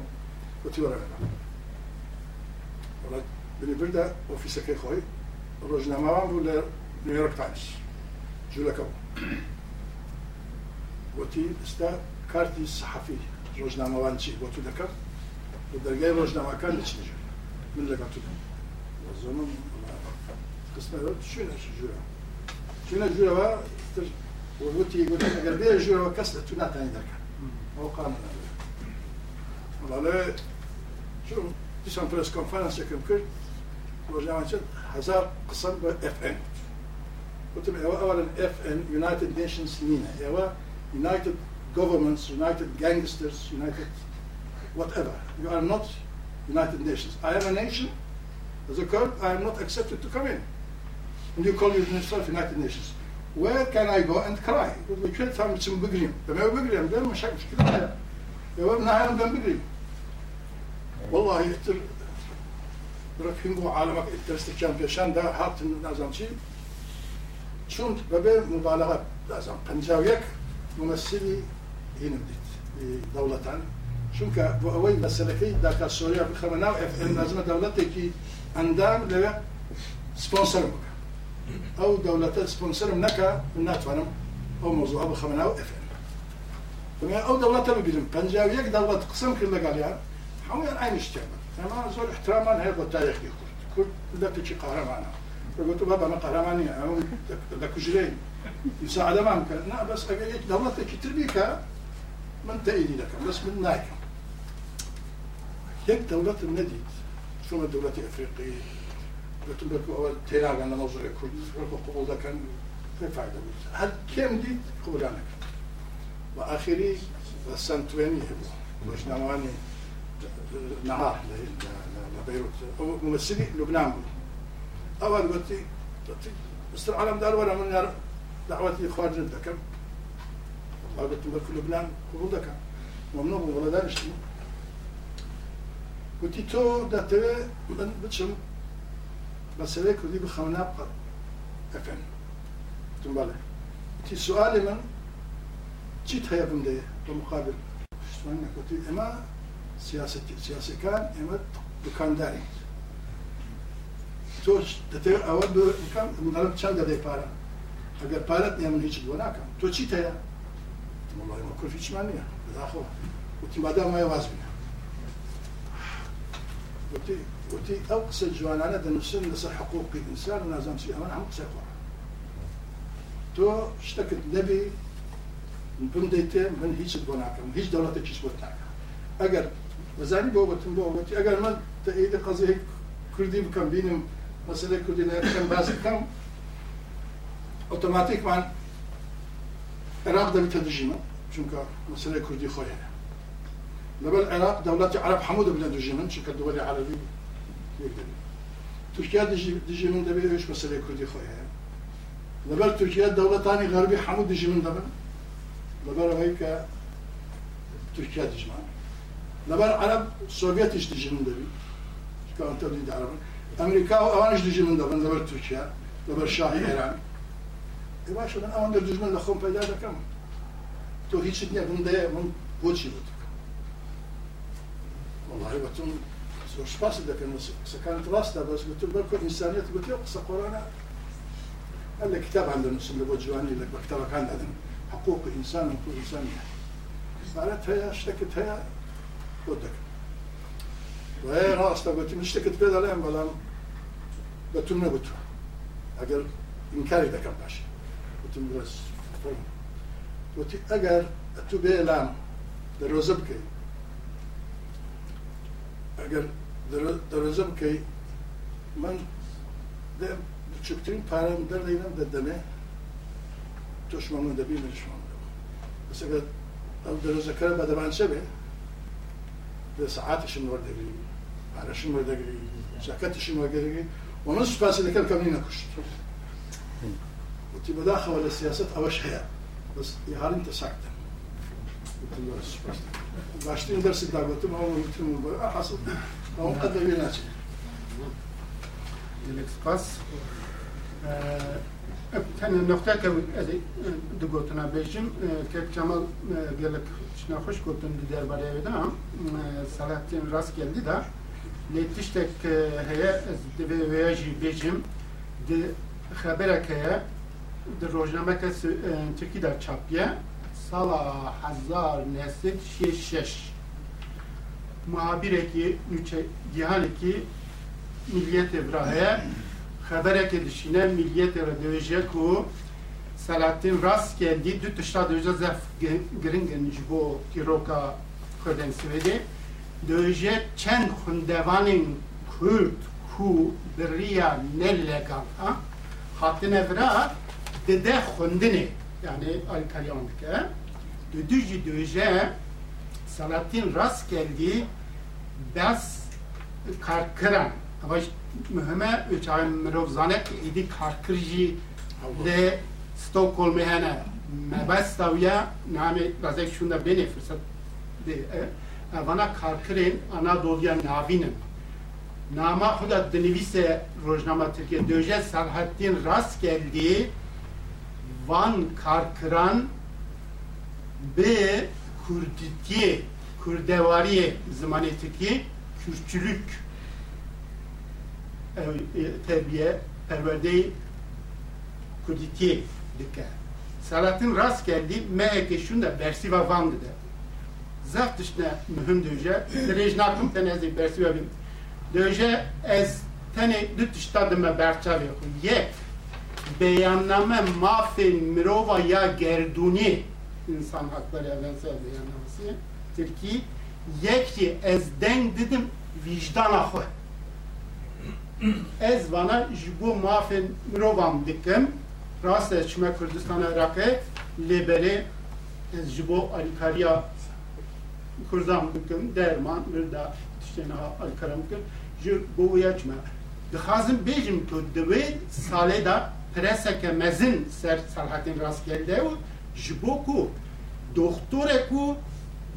وتي ورا ولا بني بردا وفي سكي خوي رجنا معهم ولا نيويورك تايمز جولا كو وتي استا كارتي صحفي رجنا موانشي وتو ذكر. ودرجاي رجنا مكان من لقطتهم والزمن قسمه شنو جورا شنو جورا وقلت يقول لك اگر بيه جورا كسر تنا تاني ذاك هو قانون والله شو تسمع بريس كونفرنس كم كرت روزنامه هزار قسم اف ام قلت له اولا اف ان يونايتد نيشنز نينا هو يونايتد governments united gangsters united whatever you are not united nations i am a nation as a kurd i am not accepted to come in And you call yourself united nations. Where can i go and cry? كيف تعمل تسمى بقريم لما بقريم ده مش مشكله يا ابن هاي بدهم بقريم والله يتر ركينجو عالمك الترستيكان بيشان ده هات نازم شيء چون ببه مبالغه لازم پنجاویک ممثلی هنا بديت دولتان چونکە بۆ ئەوەی مەسلەکەی داکات سۆریا بخەمە ناو ئەفئن لازمە دەوڵەتێکی ئەندام لەوێ سپۆنسەر بکە أو دولتات سبونسرم من ناتفانم أو موضوع أبو خمناو اف ام أو دولتا ببيرم بنجا ويك دولة قسم كل قاليا يعني عين اشتغل أما زول احتراما هي التاريخ كرد كل ده تشي قهرمانا. فقلت بابا أنا أو ده كجرين يساعد ما ممكن. لا بس أقول دولتك تربيك من تأيدي لك بس من نايك. هيك دولة النديد شو دولة أفريقية؟ götürmek o telagandan olsun kubuldakın ne fayda var? Hal kemdi kubulanık. Ve ahiri ve sentveni bu. Başnavani نهار لبيروت. ممثلي لبنان. أول قلت مستر عالم دار ولا من دعوتي خارج الدكم قلت ملك لبنان قبول دكم ممنوع من ولدان قلت تو دتر من بتشم مسألة كذي بخمنا قد أفن تنبالة تي سؤالي من؟ تي تهيبن دي بمقابل شتوان نكوتي إما سياسة سياسة كان إما دكان داري تو تتير أول بمكان مدرب تشان قد يبارا أقل بارت نعمل هيتش بوناكا تو تي تهيب تم الله يما كل فيتش مانيا بداخل وتي مادا ما يوازمنا وتي وتي أقصى جوان أنا دا نسن نسا حقوق الإنسان ونازم سيئة وأنا عم قصي قرع تو اشتكت نبي من ديتي من هيش بوناك من هيش دولة تشيش بوناك اگر وزاني بوبتن بوبتي اگر ما تأيدي قضية كردي بكم بينم مسألة كردي كم باز كم أوتوماتيك من العراق دا بتدرجيمة چونك مسألة كردي خويا. لبل العراق دولة عرب حمود بتدرجيمة شكل دولة عربية. بگیرن ترکیه دیجی دیجی من دبی ایش مسئله کردی خواهی هم لبر ترکیه دولت آنی غربی حمود دیجی من دبن لبر اوهی که ترکیه دیجی من لبر عرب سوویتیش دیجی من دبی. که آنتا دید عرب. امریکا و اوانش دیجی من دبن لبر ترکیه. لبر شاه ایران. ایوا شدن اوان در دجمن لخون پیدا دکم تو هیچی دنیا بنده من بود چی بود. والله بتون مش قاصد لك النص كانت راسته بس قلت له بالكم انسانيات قلت له قصه قرانا قال لك كتاب عند النص اللي بوجهاني لك مكتبك عند حقوق الانسان وحقوق الانسانيه معناتها اشتكتها ضدك وهي راسته قلت اشتكت بيضا لهم بلا قلت لنا قلت اگر انكاري ده كان باشه قلت له بس قلت اگر تو بيلام دروزه بكي اگر درجه که من بچکترین پارەم دەردەینم دەدەمێ توشمان دەبی بعد بەسەگە ئەو دەرۆزەکە بە دەمانچە بێ دە سعاتشم وەردەگری پارەشم وەردەگری جاکەتشم وەردەگری و من سپاسی لکن کم نینا کشت و تی بدا لە سیاست ئەوەش هەیە بەس یهارین تەساکتە باشترین درسی داگوتم ئەو وتم حەسڵ nauka do inaczej. Pas. Ee, Tane hani noktaya e, e, de gotina bejim tek Cemal e, gelip içine hoş gotin di derbare evde ama Salahattin rast geldi da netiş tek heye ve veyaji bejim di haberek heye di rojnameke Türkiye'de çapya sala hazar nesil şeş şeş muhabireki cihaneki milliyet evrahaya xebereke dişine milliyet dövecek ku Selahattin rast geldi dü tışta dövece zef giringin jibo tiroka kırden svedi dövece çend xundevanin Kürt ku biriya nellegal ha hatin evra dede xundini yani alkalyan dike düdücü dövece Salatin rast geldi bas karkıran. Ama mühime uçağın mirovzanek idi karkırji de Stockholm hene mebas tavya nami razek şunda beni fırsat de bana karkırın Anadolu'ya navinin. Nama huda denivise rojnama Türkiye döje Salahattin rast geldi Van karkıran be Kurditiye, Kurdevariye zamaneteki Kürtçülük e, terbiye, perverde Kurditiye dike. Salatin rast geldi, meğeke şunda Bersiva Van dedi. Zaf dışına mühim döje, derej nakum tenezi Bersiva bim. Döje ez tene düt dıştadıma berçavi yek beyanname mafin mirova ya gerduni insan hakları evrensel beyannamesi Türkiye yekki ez den dedim vicdan ahı ez vana ji bo mafên mirovan dikim rast ez çime Kurdistana Iraqê ez ji bo alîkariya Kurdan bikim derman mirda tiştên ha alîkariya bikim ji bo wê çime dixwazim bêjim ku da preseke mezin ser Selahattin Rastgele û ji bo ku doktorek û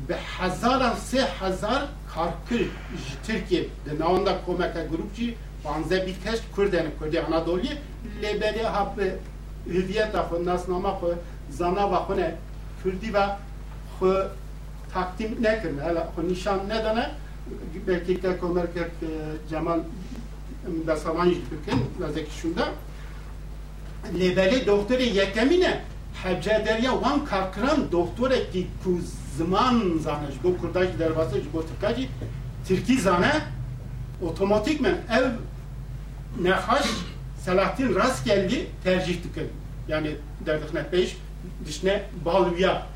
bi hezaran sê hezar karkir ji Tirkiye di navanda komeka grup jî panze bir keş Kurdeni Kurdi Anadolu'yu lebeli hap hüviyeta xwe nasnama xwe zanava xwe ne Kurdî ve xwe takdim nekirin hele xwe nişan nedene belki ke komerkek Cemal Besavan jî bikin nezekî şunda lebeli doktori yekemine hece derya wan karkiran doktorekî ku ziman zane ji bo Kurda jî derbasî ji bo Tirka jî Tirkî zane otomatikmen ev nexaş Selahattin rast geldi tercih dikin. Yani derdixne peş dişne balviya.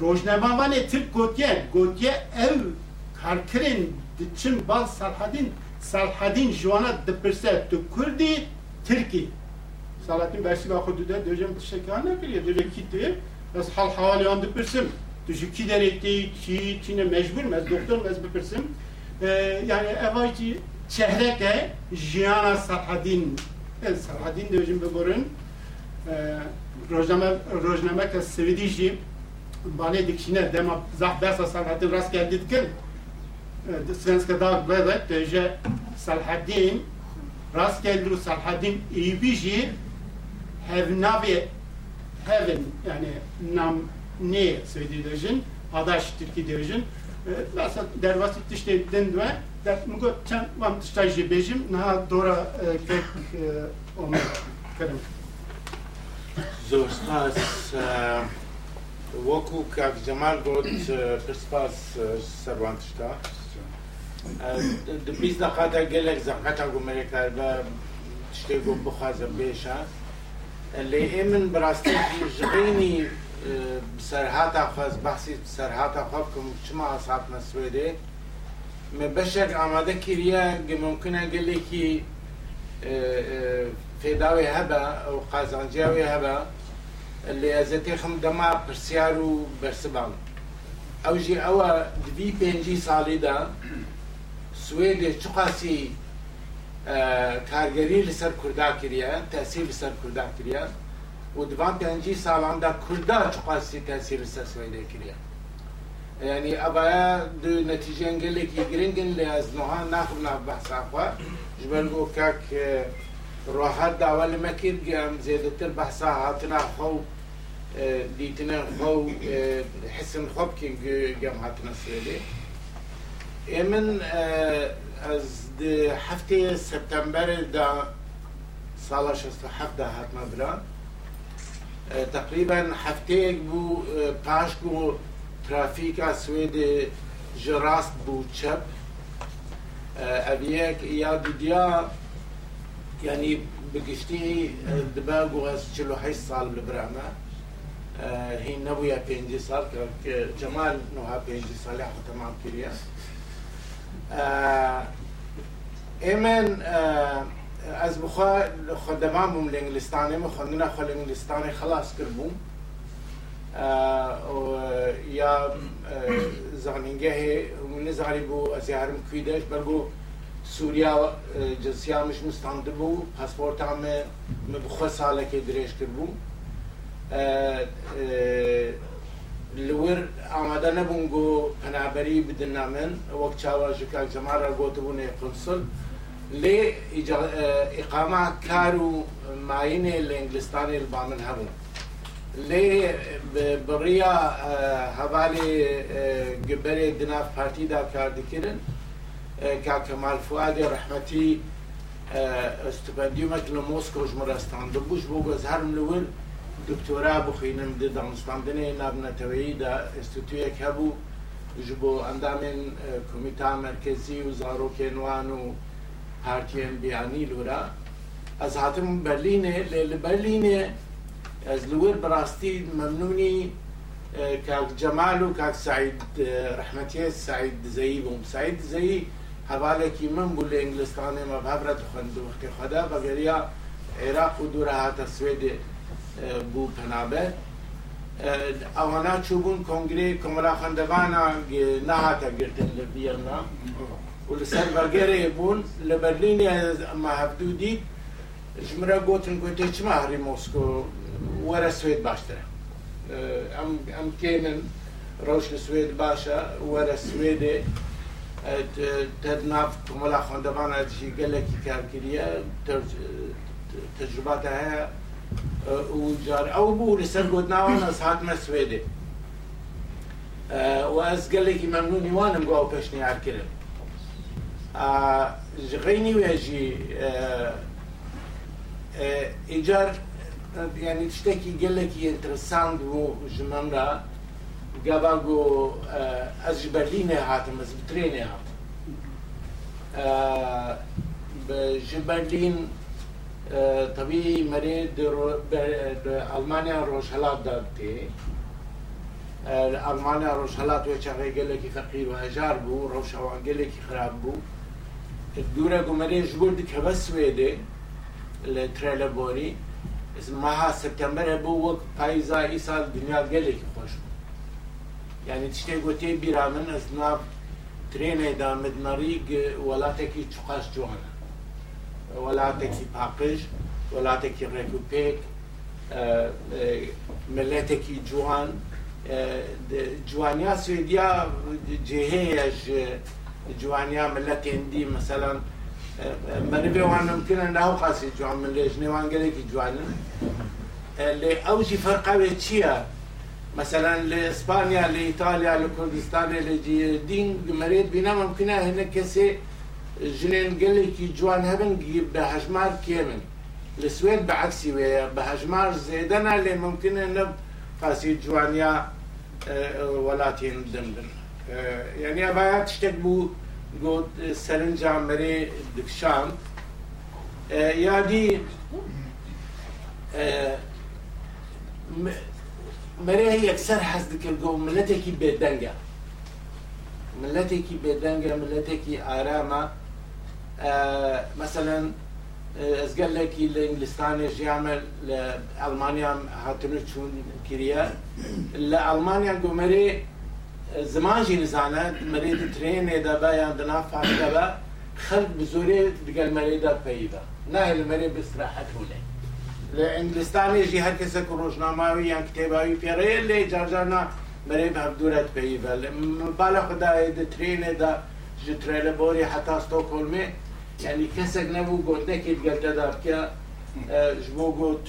Rojnemanvanê Türk gotiye, gotiye ev karkirin diçin bal Selahattin Selahattin jwana dipirse tu Kurdi Türkiye. Selahattin bersiva xudu de döjem tişekâ nekiriye, döje kitti. Ez hal havali an dipirsim. Döje ki derekti, ki çine mecbur mez, doktor mez bipirsim. Ee, yani evayci çehreke jiyana Selahattin Selahattin döjem bigorun. Ee, rojname rojname ke Swedi jî balê dikişine dema zah besa Selahattin rast geldi dikin. Ee, Svenska Dagbladet Selahattin rast geldi Selahattin Eyüpî jî hevnavi heaven yani nam ne söylediğin adaş Türkiye ee, diyorsun. Mesela dervas ittişte dendüme der mugo çan vam tıştajı bejim naha dora e, kek e, onu karım. Zor spas e, voku kak cemal got perspas servantışta. Biz de kadar gelek zakat argumenler ve işte bu bu hazır beşas. اللي لئمن براستي جبيني آه، بسرهاتا فاز بحثي بسرهاتا خبكم شما ساعت مسويدة ما بشك عمادة كريا ممكن أقول لك آه، آه، في داوي هبا أو قازانجاوي هبا اللي أزتي خم دماء برسيارو برسبان. أو جي أوا دبي بنجي صاليدا سويدي شقاسي کارگەری لەسەر کووردا کردە تاسی لەسەر کووردا کردە و دوان پێنجی ساڵاندا کووردا چقاسی تاسی لەسەر سوێنێ کردە ینی ئەبە دو نەتیجەنگلێکی گرنگن لە ئەزنها ناخم نا بەساخوا ژبەر بۆ کاک ڕۆحەت داوا لەمەکرد گەم زێدەتر بەسا هاتنا خە و دیتنە خە و حسن خۆ بکەین گەم هاتنە سوێنێ. ئێمن ئەز هەفتەیە سپتمبەردا ساڵە 1970 هاتمە بران تقریبا هەفتەیەک بوو پاش و ترافیکا سوێدێ ji rast bû çep ev yek ya dudiya yanî bigiştî dibe gu ez çil heş sal li bir me hîn nebûye pêncî sal cemal nuha pêncî salê xeteman kiriye ئێمە ئەس بخوا خۆدەمان بووم لە ئنگلیستانی مە خوندنە خۆ لە ئنگلیستانی خلاص کرد بووم یا زانینگە هەیە نزاری بوو ئەزیارم کوی دەشت بەرگۆ سووریا جسیامش مستانده بوو پاسپۆرتان من بخوا ساڵێکی درێژ کرد بووم لور ئامادە نەبوون گۆ پەنابەری بدننا من وەک چاواژکە جەمارە گۆتبوونێ قنسل لإقامة كارو معينة لإنجلستان هبو. لي بريا آه، هبالي آه، گبر دناف پارتی دا کرد کرن آه، كا كمال فؤاد رحمتي استپندیومک لموسکو جمرستان. دو بوش بو گزهرم لول دکتورا بخوینم دی دانستاندن نابنا تویی دا استوتوية كابو جبو اندامن كوميتا مركزي و زاروک پارتیان بیانی لورا. از هاتم برلینه ل برلینه از لور براستی ممنونی کاک جمال و کاک سعید رحمتی سعید زایی بوم سعید زایی حواله کی من بول انگلستان ما بابرت خند وقت خدا. بغیریا عراق و دور هات سوید بو پنابه اوانا چوبون کنگری کمرا خندوانا نهاتا گرتن لبیرنا و لەسەر بەگەرێ بوون لە بەرلینی ئەمە هەفتوو دیت ژمرە گوتن گوتێ چما هەری مۆسکۆ؟ وەرە سوێت باشترە. ئەم کێنن ڕۆژ لە سوێت باشە وەرە سوێدێ ناف کۆمەلا خوندەبانەجی گەلێکی کارکردە تجرباتە هەیە جار ئەو بوو لەسەر گوتناوە ئەس هاتمە سوێدێ. و ئەس گەلێکی مەمنونی وانم گۆ پێشنیارکردن غینی وێژی ئیجار ینی شتێکی گەلێکی ئینترساند بۆ ژمەمرا گابا گۆ ئەس ji بەرلینێ هاتم ئەس بترێنێ هات ji بەرلین تەبی مەرێ ئەلمانیا ڕۆژهلات دەبتێ ئەلمانیا ڕۆژهلات وێ چا ڕێگەلێکی فەقیر و هەژار بوو ڕەوشەوە گەلێکی خراپ بوو. دوورە گومەری ژگول دکەبە سوێدێ لە ترەلەبۆری ماها سپتمبرە بوو وەک پایزایی سال دنیا گەلێکی خۆش بوو. یعنی شتێک گوتێ بیرا من ئەس ناب ترێنێدا مدمەری وڵاتێکی چقاش جوانە. وڵاتێکی پاقش وڵاتێکی ڕێک و پێک ملەتێکی جوان جوانیا سوێدیا جێهەیە جوانیا ملت هندی مثلا من بي وان ممكن أن له قاسي جوان من ليش نيوان قليك جوان اللي أو شي فرقة بيتشيا مثلا لإسبانيا لإيطاليا لكردستان اللي جي دين مريض بينا ممكن هنا كسي جنين قال قليك جوان هبن بهجمار كامل السويد بعكسي ويا بهجمار زيدنا اللي ممكن أن قاسي جوانيا آه، ولاتين دندن يعني ابايا تشتكبو قد سرنجا مري دكشان يا دي مريه يكسر حزدك الجو ملتكي بيدنجا ملتكي بيدنجا ملتكي آرامة آه مثلا از قال لك الانجلستاني يعمل لألمانيا هاتنو تشون كريا لألمانيا جو مري زمان جی نزانه مریض ترین دا با یا دنا فاقدا با خلق بزوری دگل مریض پیدا. نه المریض بستراحت هونه لانگلستان یجی هر کسی که روشنامه یا کتاباوی پیره لی جار جارنا مریض هفدورت پیدا. بالا خدا دا ترین دا جتریل باری حتا ستوکولمه یعنی کسک نبو گوتنه که دگل دا دا بکه جبو گوت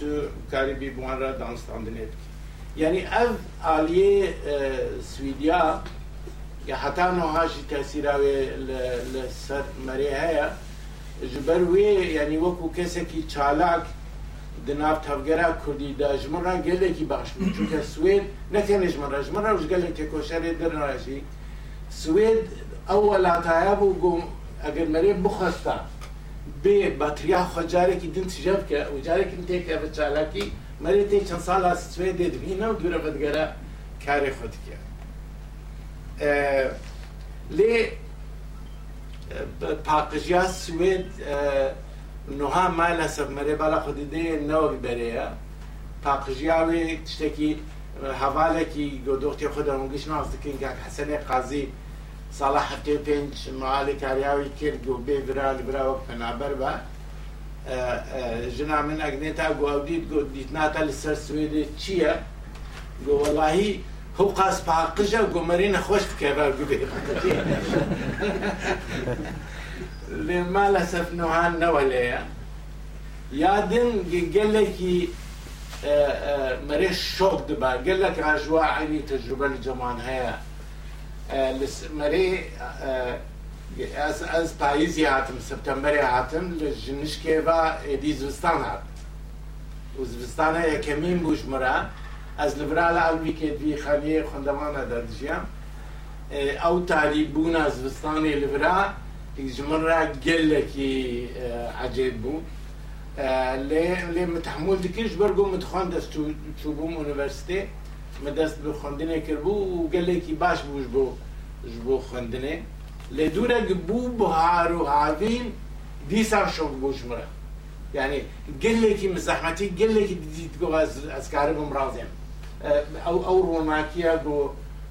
کاری بی بوان را دانستان دنید یعنی ئەم ئالیێ سویدیا یا حتا نهاژی تاسیراوێ لە سەر مەرێ هەیە ji ber wê yanî wekû kesekî çalak di nav tevgera Kurdî da ji min re gelekî baş çûke Swêd nekene ji min re ji min re ji gelek têkoşerê dirne jî Swêd ew welataya bû gom eger merê bixwesta bê batriya xwecarekî din tije bike û carekî têke bi çalakî مریتی چند سال از سوید بینا و دوره بدگره کار خود کرد. لی پاقجیا سوید نوها مال سب مری بالا خود ده نو بریا پاقجیا وی تشتکی حواله کی گدوختی خود همونگیش نازد کن که حسن قاضی سال حقی پنج معالی کاریاوی کرد. گو بی برا برا و پنابر با ژنا من ئەگنێتا گواودیت گۆ دیتناتە لەسەر سوێدێ چییە گۆ وەڵاهی هەو قاس پاقژە گۆمەری نەخۆش بکە بە گوبێ لێ مالە سەفنەوەهان نەوە لێیە. یادن گەلێکی مەرێ شۆک دبا. گەلێک ئاژوا عینی تەجروبە لە جەمان هەیە. مەرێ از از پاییزی هاتم سپتامبری هاتم لجنشکی با ادی زمستان هات و زوستان یکمین بوش مرا. از لبرال علمی که دوی خانی خندوانه دادیم. او تاریبون از زوستان لبرال جمر را گلکی عجیب بود. لی متحمل دکیش برگو متخوان دست چوبوم اونیورسیتی مدست به خواندنه کرد گله کی باش بوش بو جبو خوندنه. le dura que bu haru havin دیسم شب مره یعنی گله کی مزاحمتی گله کی دیدید گو از از کارم راضیم او او روناکیا گو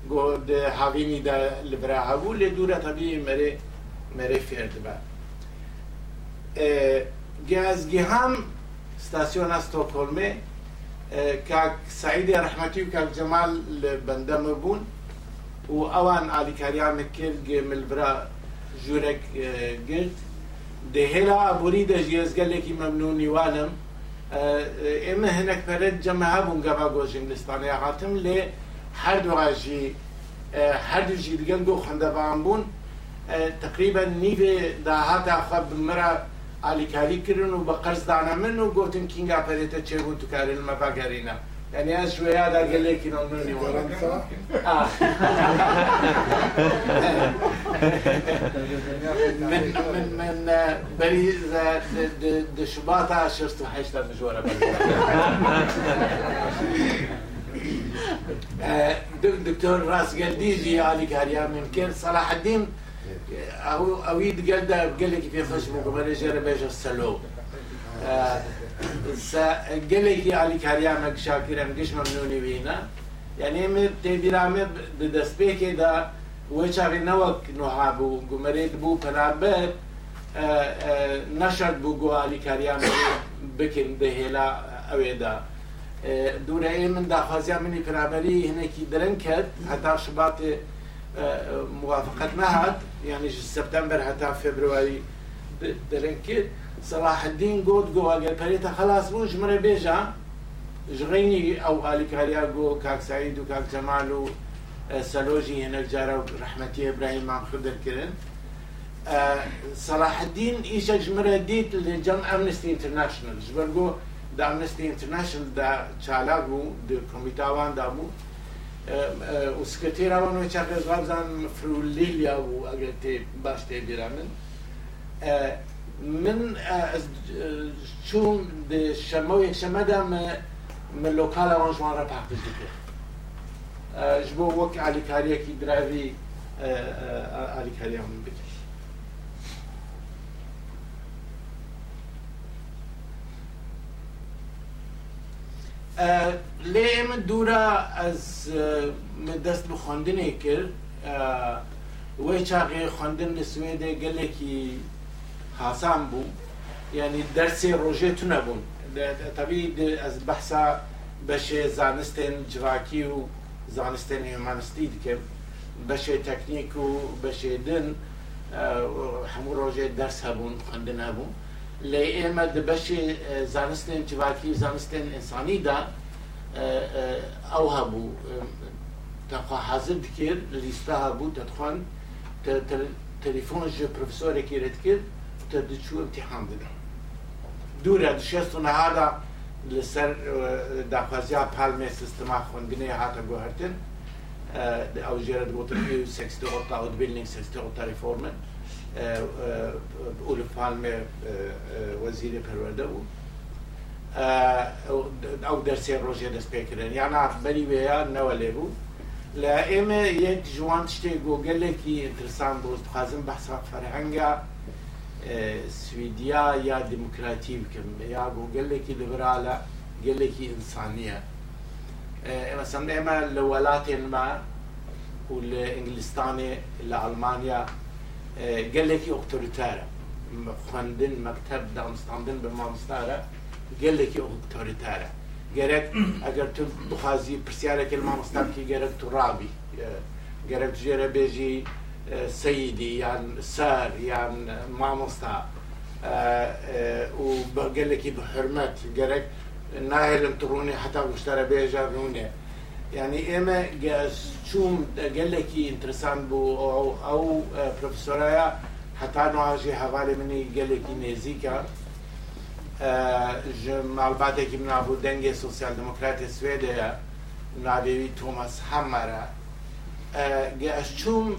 گو ده هاوینی ده لبرا هاو له دوره طبیعی مره مره فرد با. گازگی هم استاسیون استوکلمه که سعید رحمتی و که جمال بنده مبون و ئەوان ئالیکاریانە کرد ملبرا ژوورێک گرت. دەهێلا ئابووری دەژێزگەلێکی مەمنونی وانم ئێمە هەنێک پەرت جەمە هەبوون گەبا گۆژین لستانیا هاتم لێ هەردوواژی هەردووژی دیگەن بۆ خەندەبان بوون. تقریبا نیوێ داهاتا خە بمرە ئالیکاری کردن و بە قەرزدانە من و گوتن کینگا پەرێتە چێبوو يعني هذا aquele que não me viu. Ah. من من من آه، باريس آه، د شباطة شفت حشتها مجورة آه، دكتور راس قديجي علي كاريا ممكن صلاح الدين. أو اويد قال لك في خشمه قبل يجرب يجر گەلێکی علیکاریانە شاکرم گشمە نونی وینە یعنی ئێمە تێبیرامێ دەستپێکێدا وی چاقی نەوەک نوها بوو گومەرێت بوو پەرابەر نەشەر بوو گو علیکاریان بکن دەهێلا ئەوێدا. دوورە ئێ من داخوازیان منی پرابەری هەنێکی درنگ کرد هەتا شباتێ موافقت نەهات. یعنی سەپتەمبەر هەتا فێبرواری درنگ کرد. صلاح الدين قود قوة قال بريتا خلاص مو جمرة بيجا جغيني أو آلي كارياغو كاك سعيد وكاك جمال آه، سلوجي هناك جارة رحمتي إبراهيم عم خدر كرن صلاح آه، الدين إيشا جمرة ديت لجم أمنستي انترناشنال جبرقو دا أمنستي انترناشنال دا تشالاغو دا كوميتاوان دابو آه، وسكرتيرا وانو چاقز غابزان فروليليا و أغلتي باش تبيرامن من چون شەمە و یەکشەمەدا من لۆکالەوان ژوانڕە پاکش دکرد ji bo wek alîkariyekî diravî alîkariya min bike lê min dûra ez min dest bi xwendinê kir wê çaxê xwendin li Swêdê gelekî حاسان بوو. یعنی دەرسێ ڕۆژێ تو نەبوون. تەبی ئەس بەحسا بەشێ زانستێن جواکی و زانستێن هێمانستی دکەم بەشێ تەکنیک و بەشێدن هەموو ڕۆژێ دەرس هەبوون خوندن هەبوو لێ ئێمە بەشێ زانستێن جواکی و زانستێن ئینسانیدا ئەو هەبوو. تەخوا حەزر دکرد لیستا هەبوو دەتخواان تەلیفۆن ژ پرۆفسۆرێکی رێت کرد. تدچو امتحان بدن دوورە شێست و نەهادا لەسەر داخوازیا پالمێ سیستما خوندنێ هاتە گوهرتن ئەو ژێرە گوتنی سکستی ئۆتا ئۆدبیلنگ سکستی ئۆتا ریفۆرمن. ئولف پالمێ وەزیری پەروەردە بوو. ئەو دەرسێ ڕۆژێ دەست پێکردن یان بەری وەیە نەوە لێ بوو. لە ئێمە یەک جوان شتێک گۆگەلێکی ئینترسان بۆ خوازم بەحسا فەرهەنگە. سویدیا یا دموکراتی بکەم. یا بۆ گەلێکی لەبرالە گەلێکی ئینسانیە ئێمەسەند ئێمە لە وڵاتێنمە و لە ئینگلیستانێ لە ئەلمانیا گەلێکی ئۆکتۆریتارە. خوێندن مەکتب دامستاندن بە مامستارە گەلێکی ئۆکتۆریتارە. گەرەک ئەگەر تو بخوازی پرسیارێکی مامۆستاکی گەرەک تو ڕابی. گەرەک ژێرە بێژی سيدي يعني سار يعني ما مستع آه، آه، وبقول لك بحرمات جرك ناهل انطروني حتى مشترى بيجا جابوني يعني إما شو قال لك إنترسان بو أو, أو آه، بروفيسورايا حتى نواجه حوالي مني قال لك نيزيكا مع كي من أبو دنجي سوسيال ديمقراطي سويديا نابي توماس حمرا قاش شو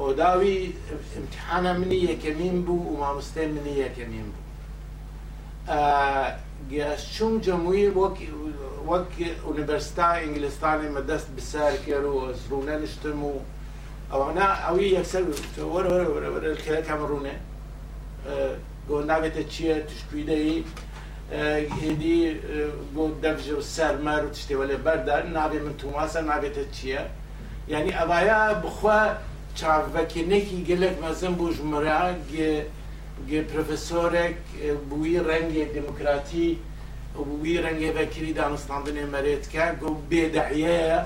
ئۆداوی امتحانە منی یەکەمین بوو و مامۆستای منی یەکەمین بوو. گەشتچوم جەمووی وەک ئونیڤەرستا ئینگلستانی مەدەست بسار کرد و ڕوونە نیشتم و ئەوانە ئەوی یەکسەر وەرە وەرە وەرە وەرە کە کامەڕوونێ گۆ ناوێتە چییە تشکویدەی هێدی بۆ دەبژ و سەرمەر و تشتێوە لێ بەردار نابێ من توماسە نابێتە چییە؟ یعنی ئەوایە بخوا چاڤەکێنێکی gelek mezin bû ji min re gê profesorek bûyî rengê demokratî wî rengê vekirî danistandinê merê dike got bêdehiyeye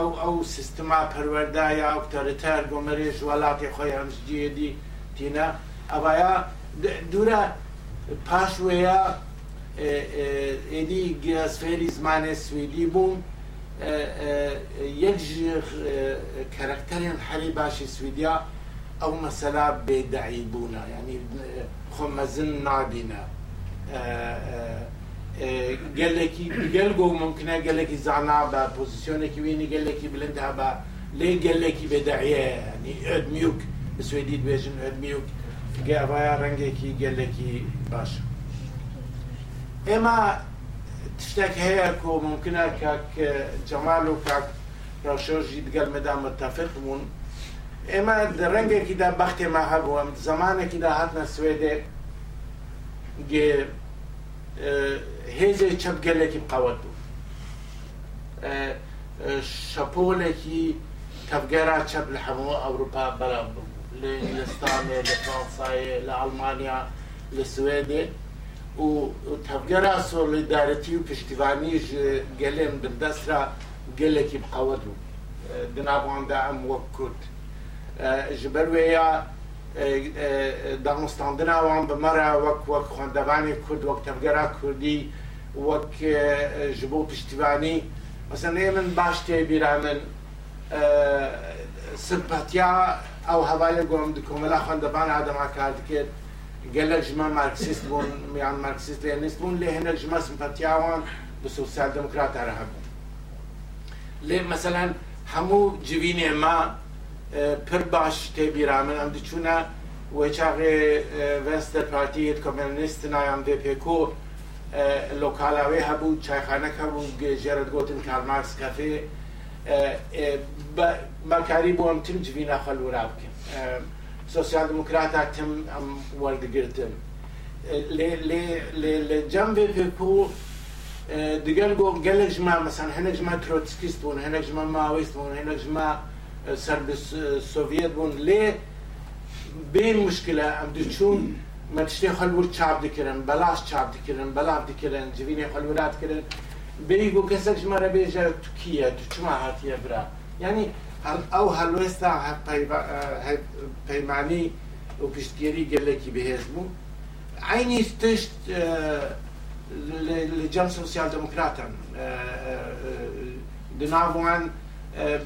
ew ew sistema perwerdaya otoriter gomerê ji welatê xwe yan ji ciyê dî tîne evaya dûre paş wêya êdî gesfêrî zimanê swîdî bûn یەک ژێر کەرەکتەرێن حەلی باشی سویدیا ئەو مەسەلا بێداعی بوونە ینی خۆمەزن نابینە گەلێکی گەل گۆ ممکنە گەلێکی زانا بە پۆزیسیۆنێکی وێنی گەلێکی بلندا بە لێ گەلێکی بێداعیەنی ئەدمیوک بە سوێدی دوێژن ئەدمیوک گەڤایە ڕەنگێکی گەلێکی باشە ئێمە تشتێک هەیە کۆ ممکنە کاک جەمال و کاک ڕەشۆژی دگەل مەدا متتەفق بوون. ئێمە ڕەنگێکیدا بەختێمە هەبووە زمانێکیدا هاتنە سوێدێ هێزێ چەپگەلێکی قەوت بوو. شەپۆلێکی تەبگەرا چەپ لە هەموو ئەوروپا بەرە بوو لە هندستانێ لە فرانسایە لە ئەڵمانیا لە سوێدێ. و تەبگەرا سۆلیدارەتی و پشتیوانیش گەلێن بردەسرا گەلێکی بقەوت و دناواندا ئەم وەک کورد ji ber wê ya danûstandina wan bi me re wek wek xwendevanê kurd wek tevgera kurdî wek ji bo piştîvanî mesela ê min baş tê bîra min simpatiya ew hevalê gom di komela xwendevana dema kar dikir قال لك جماعه ماركسيست بون ميعان ماركسيست لينست بون لي هنا جماعة سمفات يعوان بسوسيال ديمقراط عرب لي مثلا همو جبيني ما پر باش تی بیرامن ام دچونا و چاقی ونستر پارتی کمونیست نایم دی پیکو لوکالا وی هبو چایخانه هبو جرد گوتن کارل مارکس کافه مکاری بو ام تیم جوینا خلوراب کن civîna xwe lûra bikin سوسیال دموکرات تم ام وەردەگرتن لە جەم پێکو دیگەل گۆ gelek ژما مەسان هەنێک ژما ترۆتسکیست بوون هەنێک ژمە ماوەیست بوون هەنێک ژما سەر سۆڤێت بوون لێ بێ مشکلە ئەم دوچوون مە تشتێ خەلور چاپ دکردن بەلاش چاپ دکردن بەلاف دکردن جوینێ خەلورات کردن بێی بۆ کەسێک ژمارە بێژە توکیە تو چما هاتیە برا؟ أو هل وسع آه، پیمانی وبشتيري قال لك بهزمو عيني تشت آه، لجان سوسيال ديمقراطا آه، دنافوان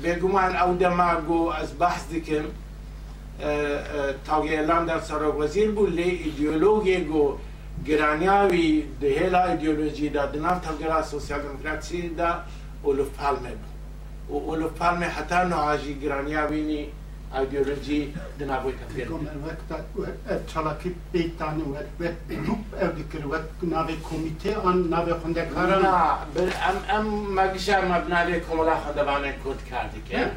بيقومان أو دماغو از بحث ديكم تاوغي لاندر سراغ وزير بو لي ايديولوجي جو گرانياوي دهلا ايديولوجي دا دناب تاوغرا سوسيال ديمقراطسي دا اولو فالمه بو. ولو میں حتى نو آجی جرانيا بيني ايديولوجي دنا بو تپیر کوم وقت چلاکی پیتانی وقت گروپ ادکر وقت نابي كوميتي آن ناوی خوندکاران بر ام ام مگشا مبناوی کوملا خوندوانه کود كود که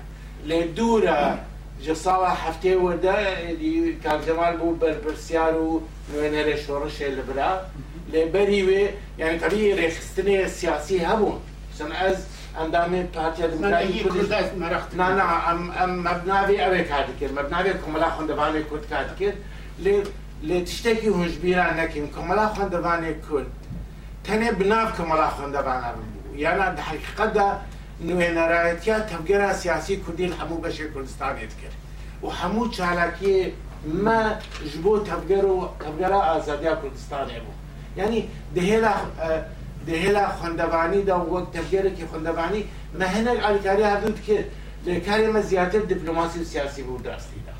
لدورا جسالة حفتي ودا اللي كان جمال بو برسيار و نوينر شورش البرا لبريوي يعني طبيعي ريخستني سياسي هبون عشان از اندام پارتیا دموکراتی کرد نه نه ام ام مبنا به اوه کاری کرد مبنا کملا خندوانی کرد کرد کرد لی لی تشتکی هنچ بیران نکیم کملا خندوانی کرد تنه بناف کملا خندوانی بود یعنی در حقیقت نوێنەرایەتیا تەبگەرا سیاسی کردی همو بشه کوردستانێت کرد. و همو چالاکی مە ji بۆ تەبگەر و تەبگەرا آزادیا کوردستانێ بود یعنی دهیلا دهلا خوندوانی دا وقت تفکر که خوندوانی ما هنر علیکاری هردون که کاری ما زیادتر دیپلماسی و سیاسی بود درستی دا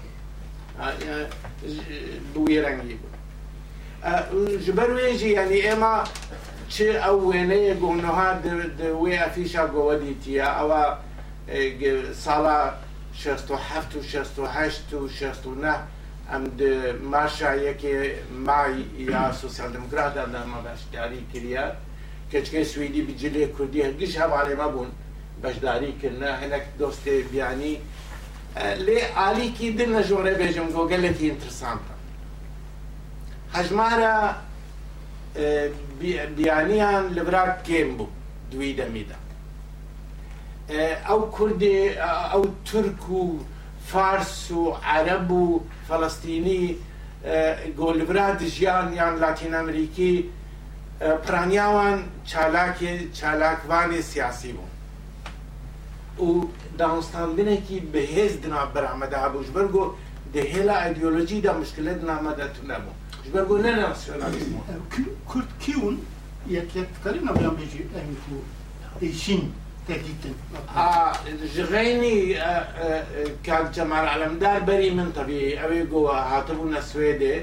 بوی رنگی بود. جبر ویجی یعنی اما چه او گونه ها دوی افیشا گوادی تیا او سالا 67 و 68 و 69 ام د مارشا یکی مای یا سوسیال دموکرات دا ما باشداری کریاد. کچکە سویدی بجلێ کوردی هەرگیش هەواڵێمە بوون بەشداری کردە هەنێک دۆستی بیانی. لێ ئالیکی دل نە ژۆرە بێژم گۆگەلێکی ئینترسانتە هەژمارە بیانیان لەبرا کێم بوو دوی دەمیدا ئەو کوردێ ئەو تورک و فارس و عەرەب و فەڵستینی گۆلبرا دژیان یان لاتین ئەمریکی پرانیاوان چالاک چالاکوان سیاسی بوون بینه کی بەهێز دنا بەرامەدا بوو ژبەر گۆ دەهێلا ئایدیۆلۆجیدا مشکلە دنامەدەتون نەبوو ژبەر نه ناسیونالیسم کرد کیون یەکلەکتەکەی نەبیان بێژی ئەمیکو ئیشین تەدیتن جغینی که جمعر علمدار بری من طبیعی اوی گۆوە هاتبون سویده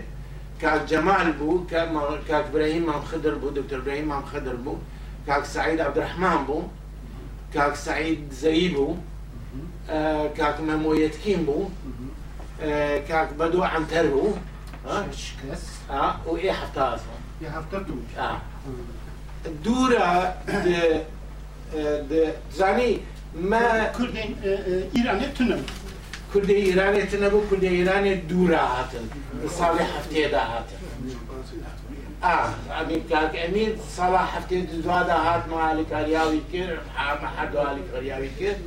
كاك جمال بو کاک براهیم هم خدر بو دکتر براهیم هم خدر بوو کاک سعید عبدالرحمن بوو کاک سعید زایی بوو آه، کاک مەمۆ یەتکین بوو کاک آه، بەدو عەمتەر بوو آه، و إيه آه. هەفتا دي زاني ما کوردین إيراني تنم. کوردی ایرانی تنبو کوردی ایرانی دور هاتن سالی هفته دا هاتن آه امیر کاک امیر سالا هفته دو دا هات معالی کاریاوی کرد محمد عالی کاریاوی کرد.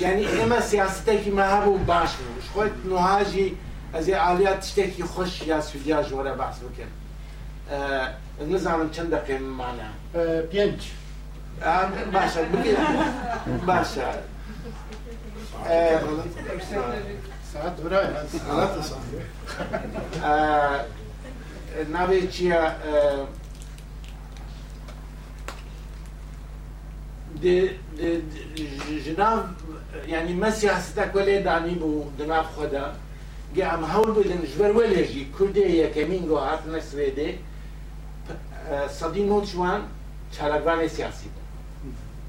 یعنی ئێمە سیاستێکی ما هەبوو باش بوو خۆی نوهاژی ئەزی ئالیات شتێکی خۆش یا سوودیا ژۆرە باس بکەن نزانم چەند دەقێمانە پێنج باشە باشە Sad vremena, zato sam. Največja جناب يعني مسيح استقبل دانيب ودناب خدا قام هول بدن جبر ولجي كردي يا كمين جو هاتنا سويدي صدي موت شوان شالقوان سياسي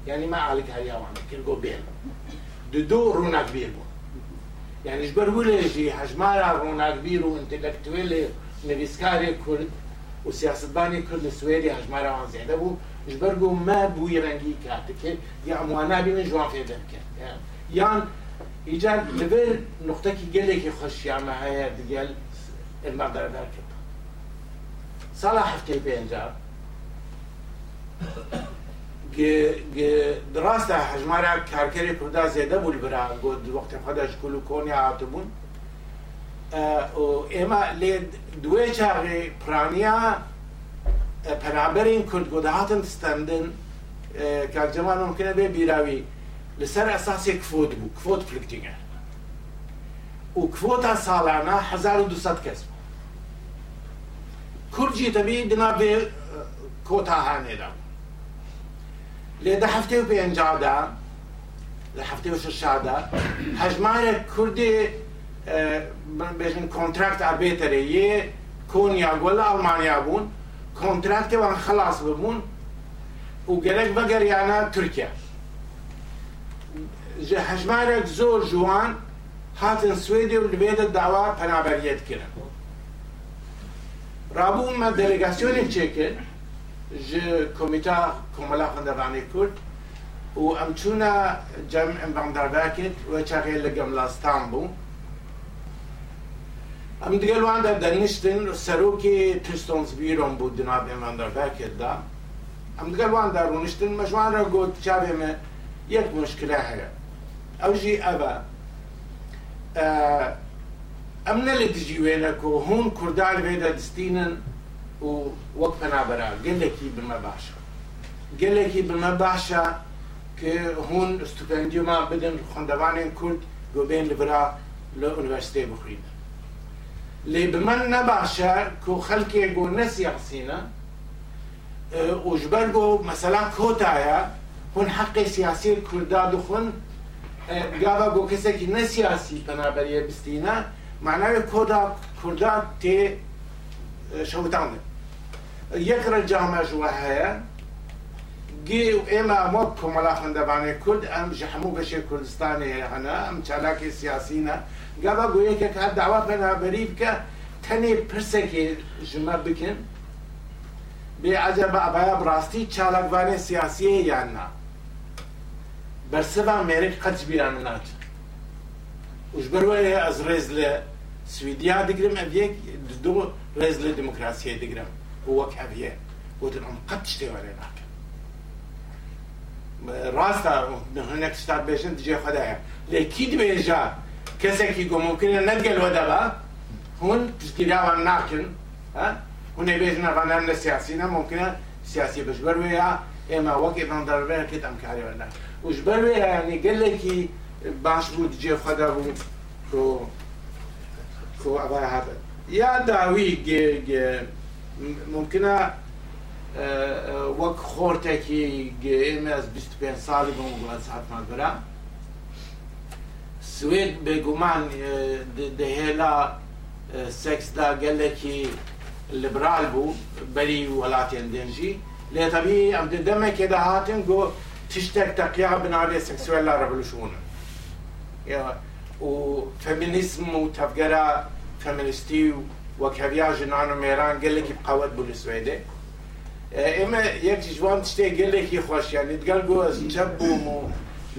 يعني ما عليك هاليا وانا كل جو بيل دو رونا كبير بون يعني جبر ولا جي حجمارا رونا كبير وانتلكتويلي نبيسكاري كل وسياسباني كل سويري حجمارا عن زيادة بو جبر بو ما بو يرنجي كاتك يعني موانا بين جوان في ذلك يعني إيجاد لبير نقطة كي قلك خوش يا ما هي ديال المقدار ذلك صلاح في بينجا دراستە هەژمارە کارکەری کووردا زێدە بوو برا بۆ وەختی خۆداش کول و کۆنی هاتبوون ئێمە لێ دوێ چاغی پرانیا پەرابەرین کورد گۆداهاتن ستەندن کاکجەمان ممکنە بێ بیراوی. لەسەر ئەساسێک کفۆت بوو کفۆت فلکتینگە و کفۆتا ساڵانە 1200 کەس بوو کورجی تەبی دنا بێ کۆتا هانێدا لێ دە هەفتێ و پێنجادا لە هەفتێ و ششادا هەژمارە کوردی بێژن کۆنتراکت ئابێتەرە. یێ کۆنیا گۆلە ئەڵمانیا بوون کۆنتراکتێوان خلاص ببوون و گەرەک بەگەریانە تورکیا. هەژمارێک زۆر جوان هاتن سوێدێ و لبێدە داوا پەنابەریەت کرد. ڕابوومە دەلگاسیۆنێک چێکرد جه کمیتا کمالا خونده بانی کرد و امچونا جمع ام باکت و چه غیل لگم لاستان بو ام دیگل وان در دنشتن سرو که تستونز بیرون بود دناب ام بندر باکت دا ام دیگل وان در رونشتن مشوان را گود چه بهمه یک مشکله هره او جی ابا ام نلی دیجی وینکو هون کردال ویده دستینن و وەک پەنابەرا گەلێکی بمە باشە. گەلێکی بمە باشە کە هون ستوپندیوما بدن خوندەوانێن کورد گۆبێن لەبرا لە ئونیڤەرسیتێ بخوین. لێ بمەن نەباشە کۆ خەلکێ گۆ نەسیاسینە وژبەر بۆ مەسەلا کۆتایە هون حەقی سیاسی کووردا دخون گاوا بۆ کەسێکی نەسیاسی پەنابەریە بستینە معناوی کۆدا کووردا تێ شەوتانە یەک ڕێجامەژوە هەیە گێ و ئێمە ئەمە کۆمەلا خوندەبانێ کورد ئەم ژ هەموو بەشێ کوردستانی هەنا ئەم چالاکی سیاسینە گەڵە گویەکێک هە داوا پەنابەری بکە تەنێ پرسێکی ژمە بکەن بێ ئەجە بە ئەباە بڕاستی چالاکبانێ سیاسیە یاننا بەرسەبان مێرێک قەچ بیران ناچ وژبەروەیە ئەز ڕێز لە سویدیا دەگرم ئەم یەک دوو ڕێز لە دموکراسیە دەگرم ووك ابيه ودن قد تشتي علينا راستا هناك تشتغل بيشن تجي خدايا. لكيد بيجا كسكي قو ممكن نلقى الودبا هون تشتريها ناكن. ها؟ هون بيجنا فانا السياسيين ممكن سياسي بس برويا إما وقت من ضربنا كده ام كاري ولا. وش برويا يعني قال لك باش بود تجي خدا بو كو كو ابا هذا. يا داوي جي جي ممكن وەک خۆرتێکی ئێمە ئەس 25 ساڵی بم وڵات ساعتمان برا سوێت بێگومان دەهێلا سێکسدا گەلێکی لیبرال بوو بەری وڵاتێن دێنجی لێ تەبی ئەم هاتن گۆ تشتێک تەقیا بناوێ سەکسوێل لا ڕەڤلوشونە و فەمینیسم و تەفگەرە فەمینیستی و وەکەویا ژنان و مێران گەلێکی بقەوت بوو لە سوێدێ ئێمە یەک جوان شتێک گەلێکی خۆشیانی دگەل گۆ چەپ بووم و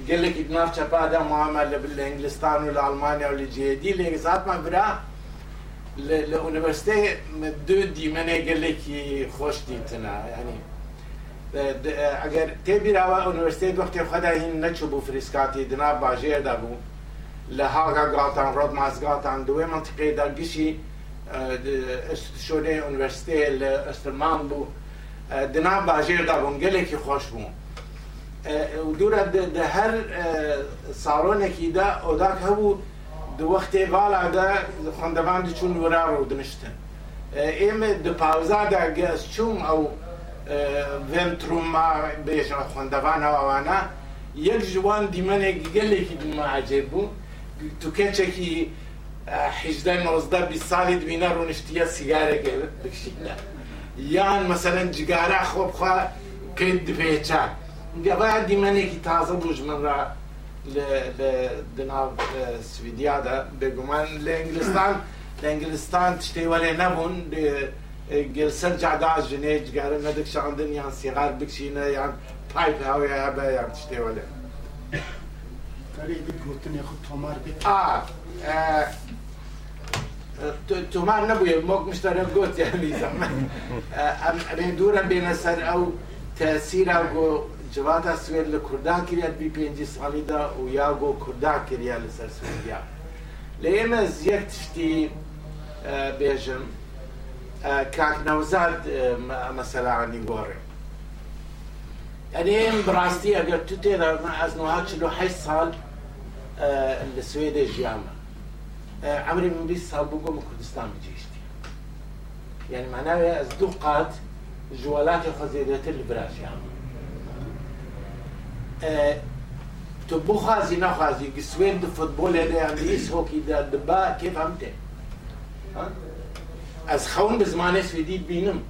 گەلێکی ناو چەپادا مامە لە لە ئینگلستان و لە ئەلمانیا و لە جێدی لێ ساتمان برا. لە ئونیڤرسیتێ دو دیمەنێ گەلێکی خۆش دیتنە ینی ئەگەر تێبیراوە ئونیڤرسیتێ وەختی خدا هین نەچوو بوو فریسکاتی دنا باژێردا بوو لە هاگا گاتان ڕۆت مازگاتان دوێ منتیقەیدا گشی ئەستشۆنەی ئۆنڤەرسێ لە ئەسترمان بوو. دنام باژێردا بووم گەلێکی خۆش بووم دوورە هەر ساڕۆنێکیدا ئۆداک هەبوو دووەختێ باڵادا خوندەبان دچوون وەرا ڕوودنشتن ئێمە دپاوزادا گەس چوم ئەو ڤێنتروما بێژە خوندەبان ئەوانە. یەک جوان دیمەنێک گەلێکی دومە عجێ بوو. توکەچێکی تو کەچێکی حیزدە نۆزدە بی ساڵی دوینە ڕوونشتیە سیگارێک بکشینە یان مەسەرەن جگارە خۆ بخوا پێ دبێچە گەبا دیمەنێکی تازە بژمنرا لە دناو سویدیادا بێگومان لە ئینگلستان لە ئینگلستان تشتێ وەرێ نەبوون گەلسەر جادا ژنێ جگارە نەدەکشاندن یان سیغار بکشینە یان پایپ هاوێ هەبە یان تشتێ وەرێ گوتنێ خود تۆمار بێت تومان نبووە مۆک مشتەرە گوت یامیزم ئەمێ دوورە بێنە سەر ئەو تەسیرا گۆ جواتە سوێت لە کوردان کریات بی پێنجی ساڵیدا و یا گۆ کوردان کریا لەسەر سوێدیا لە ئێمە زیەک تشتی بێژم کاک نەوزاد مەسەلاانی گۆڕێ ئەنێم بڕاستی ئەگەر تو تێدا ئەزنوها چلو حەش ساڵ لە سوێدە ژیامە آه، عمري من بيس سال من كردستان بجيشتي يعني معناه از دو قات جوالات خزيدة البراشي عمري آه، تو بو خازي نا خازي قسوين دو فوتبول هده هذا انجليس هوكي دا دبا كيف عمته از خون بزمان سويديد بينم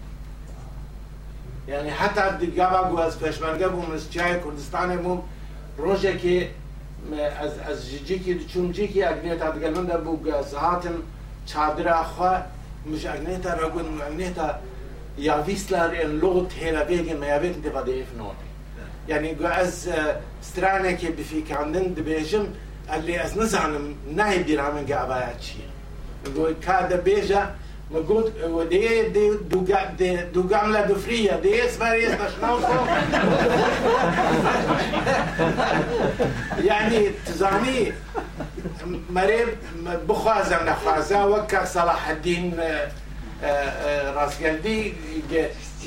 يعني حتى عبد الجابا از پشمرگه بوم از چای کردستان بوم روزه که از از جیکی چون جیکی اگنه تا دگلمن در بو ساعتن چادر اخوا مش اگنه تا راگون اگنه تا یا ویسلر این لغت هیلا بيجي ما يبيت اف بدي یعنی گو از سترانه که بفی کندن دبيجم اللي از نزعن نه بيرامن قابايات شي نقول كادا بيجا Good, det, det, du, det, du gamla, du fria, det är Sveriges nationalsång. يعني تزاني مريب بخوازا وكا صلاح الدين آه، آه، راسجلدي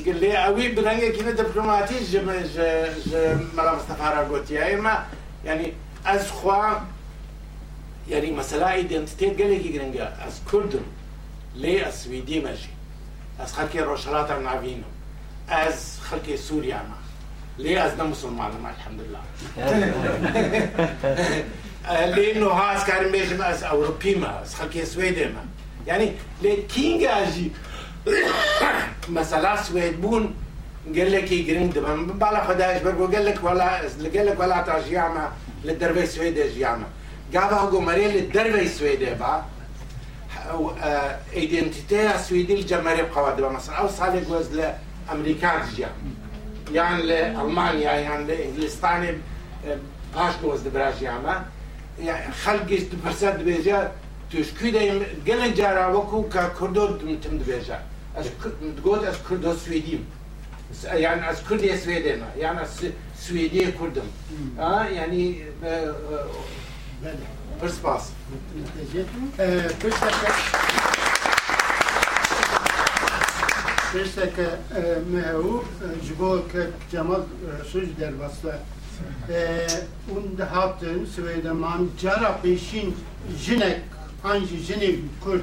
قال لي أوي برانجا كيما دبلوماتي ج مرا مصطفى راغوتي اما يعني از خوا يعني مسألة ايدنتيتي قال لي كي أز كردم lesvidimaggi, asxalki أنا فينو از az سوريا Suria لي از أزنا مسلمان الحمد لله. لأنه هاس كارم بيجم أز أوروبي ما أز خلقي سويدي ما. يعني لي لكين أجي. مثلا سويد بون قال لك يقرن دم بالا خداش بربو قال لك ولا قال لك ولا تعجي عما. للدربي السويدة جي عما. هو مريل للدربي السويدة بقى ايدنتيتي آه، سويدي جماري بقوا دابا مثلا أو صالي جوز لامريكان جا يعني لالمانيا يعني لانجلستان آه، باش جوز دبراج ياما يعني خلق برسد بيجا تشكي دايم قلن جارا وكو كردو تمتم دبيجا تقول از كردو سويدي يعني از كردي سويدي يعني از سويدي كردم. آه يعني آه، برسباس Peki. Ee, 5 dakika 5 dakika e, mehu jibo e, ke cemal e, söz derbasta e, und hatten Sveyde man cara peşin jinek hangi jinek kurt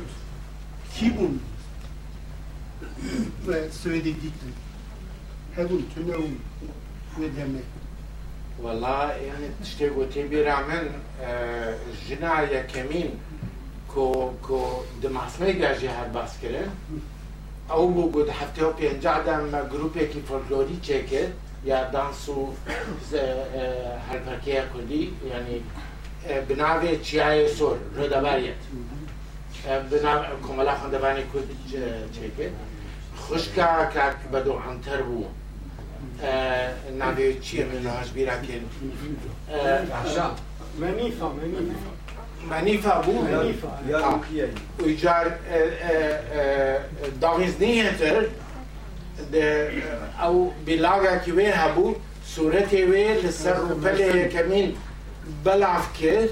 kibun ve Sveyde gitti. Hebun tünevun ve demek. ولا یعنی شتێک گوتی بیرا من ژنا یەکەمین کۆ دماسمەی گاژی هەر باسکردن ئەو بوو گوت هەفتە و پێنجدامە گرروپێکی فۆلۆری چێکرد یا دانس و هەرپەکەیە کوردی ینی بناوێ چیایە سۆر ڕێدەبارێت کۆمەلا خوندەبانی کورد چێکرد. خوشکە کاک بەدۆ ئەتەر بوو. ناوێ چیە منەهاش بیراکەێن مەنیفا مەنیفا منیفا بوو جار داویزنی هێتر ئەو بلاگاکی وێ هەبوو سوورەتێ وێ لەسەر ڕوپەلەکەمین بەلاف کرد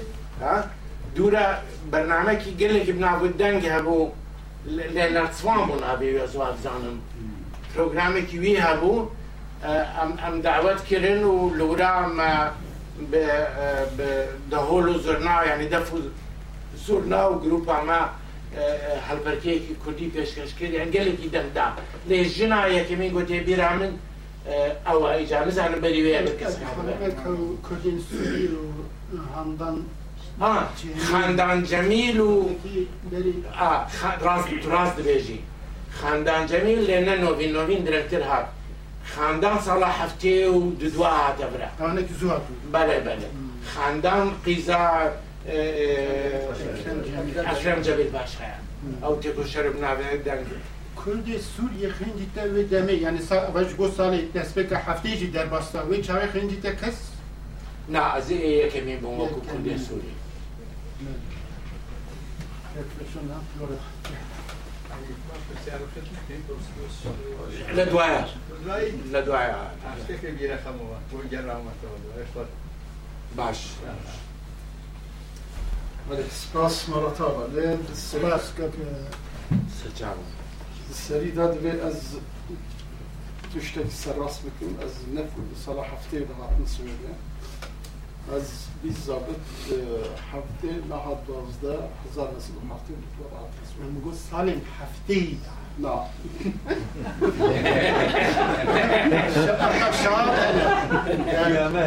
دوورە بەرنمەکی گەلێکی بناوت دەنگ هەبوو لە نەرچوان بوون ئابێ زوان بزانم پرۆگرامێکی وی هەبوو ئەم داوت کرن و لورا دەهۆل و زۆرنا ینی دەف و زۆرنا و گروپ ئەمە هەلبەرکەیەکی کوردی پێشکەشکردی ئەنگەلێکی دەنگدا. لێ ژنا یەکەمی گوتێ بیرا من ئەوە ئیجا نزانم بەری وێ کوردین سوری و هەندان خاندان جەمیل و ڕاست ڕاست دەبێژی خاندان جەمیل لێنە نۆڤین نۆڤین درەکتر هات. خاندان سالا هفته و دو دو آت ابرا خانه کی زوات بله بله. خاندان قیزا اشرم جبید باش خیال او تیکو شرب نابه دنگ. کرد سوریه خنجی تا و دمی یعنی سال وش گو سال نسبت که هفته جی در باستا. وی چهای خنجی تا کس؟ نه از ای ای کمی بوم و کرد سوریه لدوایا کندی سوری لدوایا لدوایا باش سپاس مرتبة لين السلاس كك سجاو السري ده دبي از تشتك سراس بكم از نفل صلاح حفتي ده هاتن سويديا از biz zabit hafte nahad dozda hızar nasıl hafte bitwa hafte من میگو سالم هفته ای na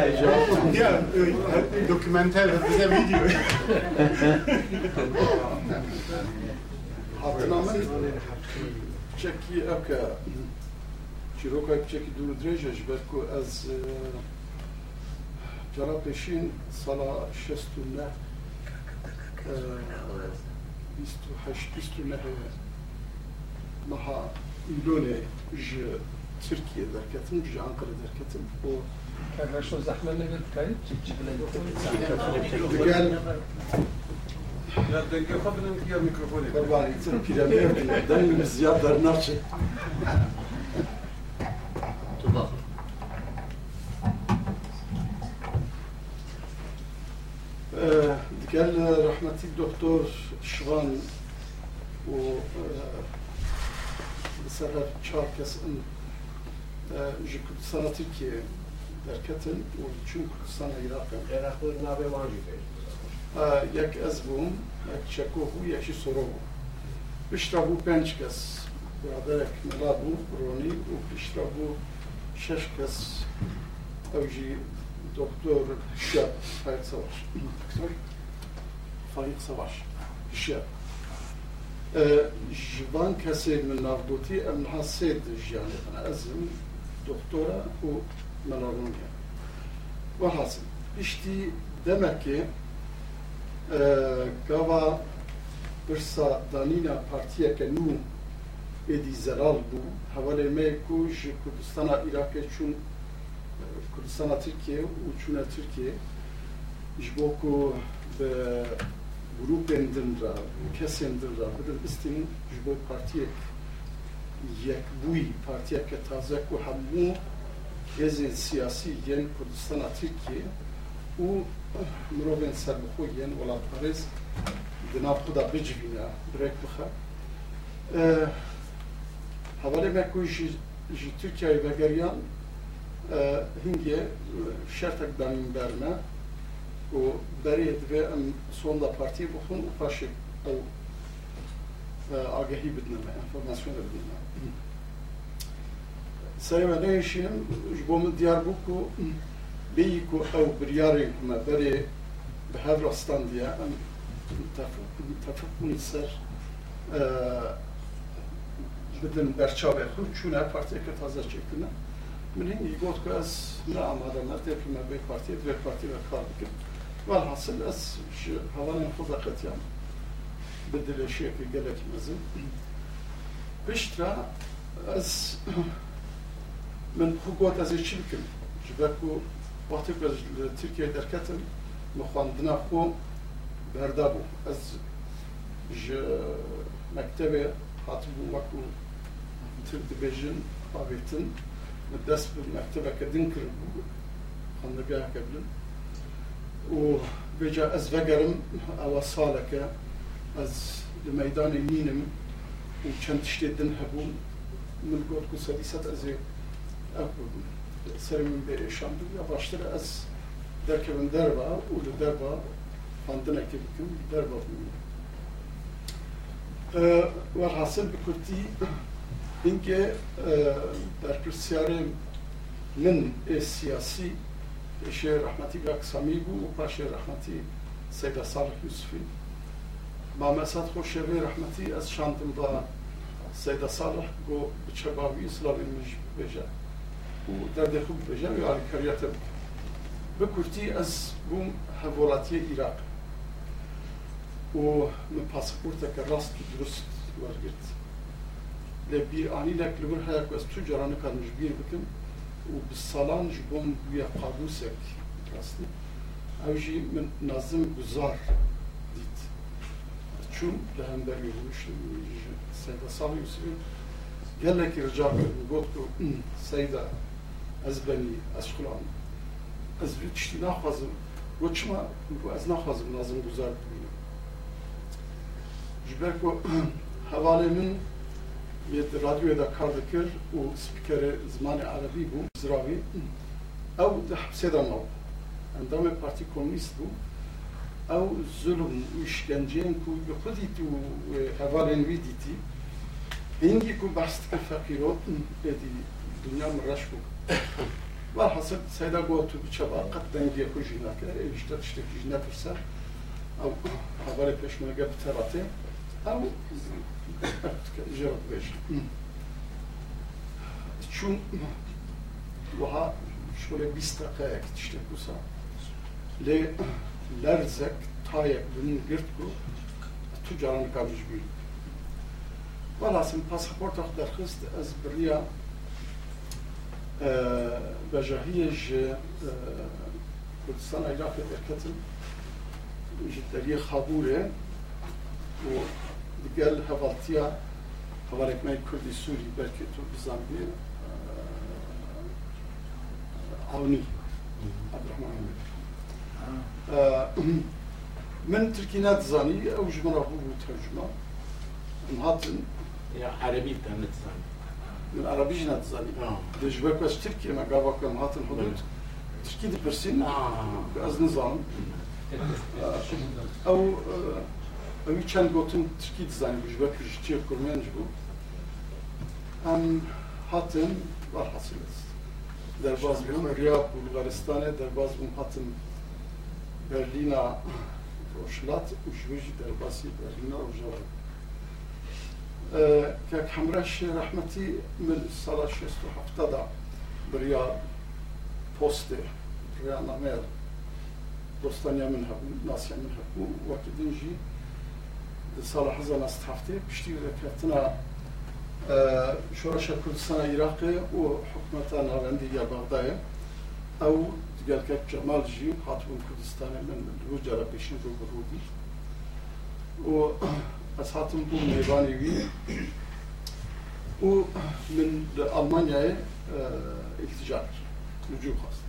ya dokümenter bize video hatırlamın çeki aka çiroka çeki dur dreje jberku az cara peşin sala şestune bistu haş bistune naha Ilone ji Türkiye derketin, ji Ankara derketin. O kardeşo zahmet ne kayıt çiftçiler. Gel. Ya denge kabinin ki ya mikrofonu. Kurban etsin piramiye bile. Dengimiz ziyadlar narçı. Tuba. Ee, gel rahmetli doktor Şvan o e, sarà ciarcas in sanatı ki derketen u çün sana Irak'a Irak'ı nabe vanjite. Yak ezbum, yak çakohu, yak sorohu. Pişrabu pençkas, braderek melabu, roni, u pişrabu şeşkas, evji doktor Şap, Faik Savaş. Doktor Faik Savaş, Şap. سواش دکتر فایق سواش شب جوان کسی من نافدوتی ام حسید جیانه انا ازم دکتورا و ملارونیا و حاصل پشتی demek ki gava birsa danîna partiyeke nû êdî zelal bû hevalê me ku ji Kurdistana Iraqê çûn Kurdistana Tirkiye û çûne Tirkiye ji bo ku bi grûpên din re kesên din re bidin istînin ji bo partiyek yekbûyî partiyeke taze ku hemû hêzên siyasî yên Kurdistana Tirkiye û mirovên serbixwe yên welatparêz di nav xwe da bicivîne birêk bixe hevalê me ku ji Tirkiyeyê vegeriyan hingê şertek danîn ber me û berê divê em sonda partiyê bixwin û paşê ew agahî bidine me enformasyon bidine me Serê me nehêşînim ji bo min diyar bû ku bêyî ku ew biryarên ku me berê bi hev rastandiye em tefik bûn ser bidin berçavê xwe çûne partiyeke taze çêkine من هنگی گفت که از نه آماده مرد که من به پارتی دوی پارتی و کار بکن والحاصل أس هذاني خذقت يعني. بدل الشيء في قلت مزن. بشترا أس من حقوقات أز شلكم جبكو وقت تركيا دركتن مخاندنا خو بردابو أز ج مكتبة حاطبو وقتو ترد بيجن قابتن مدس بالمكتبة كدنكر خاندقاها قبلن. و بجا از وگرم او سالک از میدان نینم و چند تشتید دن هبون من که کو سدیست از سر سرمون به ایشان یا باشتر از درکبن دربا و دربا فاندن اکی بکن دربا بمیم و حاصل بکردی اینکه در پرسیار من سیاسی Şeyh رحمتی Gaksami bû و پاشێ رەحمەتی سەیدە ساڵح یوسفی. مامەسات خۆشێوەی رەحمەتی ئەس شاندم بە سەیدە ساڵح بۆ بچەباوی ئیسلامی مژ بێژە و در خوب بێژە و یاریکەریەتە بکە بە از ئەس بووم هەڤۆڵاتیە و من پاسپورتەکە ڕاست و دروست وەرگرت لە بیرانی لەک لەبەر هەیە ئەس تو جارانەکان مژبیر بکەم و ساڵان ji بۆم بویە قابوسێک ڕاستی ئەوژی من نازم گوزار دیت چوون لە هەمبەری سەیدا ساڵی یوسفی gelekî rica kirin got ku seyda ez benî ez xulam ez vî tiştî naxwazim got çima ku ez naxwazim nazim guzar bibînim ji ber ku hevalê min یه رادیو دا کار دکر و سپیکر زمان عربی بو زراوی. او ده حبسه دا مو اندام پارتی کمونیست بو او ظلم و اشکنجین کو خودی تو حوالین وی دیتی هنگی کو بست که فقیرات بدی دنیا مرش بو و حسب سیدا گو تو بچه قد دنگی خو جینا که ایشتا تشتکی جینا کرسا او حوال پیشمرگه بتراته. او جواب بيش چون وها شغل 20 دقيقة تشتكو سا لي لرزك تايك بن گرتكو تجاران كابج بي والاسم پاسپورت اخ درخست از بريا بجاهية كردستان عراق دركتن جدرية خابورة و دیگل هەواڵتیا هەواڵێکمای کوردی سووری بەرکێت و بزانبێ ئەونی من ترکی ناتزانی ئەو ژمەرە بوو تەرجمە هاتن عربي تنتزان من عربيش ناتزاني دجبك بس تركي ما قابك ما هاتن حدود تركي دي برسين از نظام او Ew çend gotin tirkî dizanî bû ji ber piştiyê kurmiyan ji bû em hatin var hasil derbaz bûn riya Bulgaristanê derbaz Rojhilat û ji wê jî derbasî Berlîna Rojava kek hemreş rehmetî min sala şest û hefta da biriya postê riya nameya dostaniya min hebû nasiya min hebû wekî din jî سال 1970 پشتی کتنا شورش کردستان عراق و حکومت ناوندی یا بغداد ئەو دیگەلکە جەمالژی هاتبوون کوردستانی من دوو جارە پێشین بۆ بڕوودی و ئەس هاتم بوو میێوانی وی و من لە ئەڵمانیای احتجاج رجوع خواست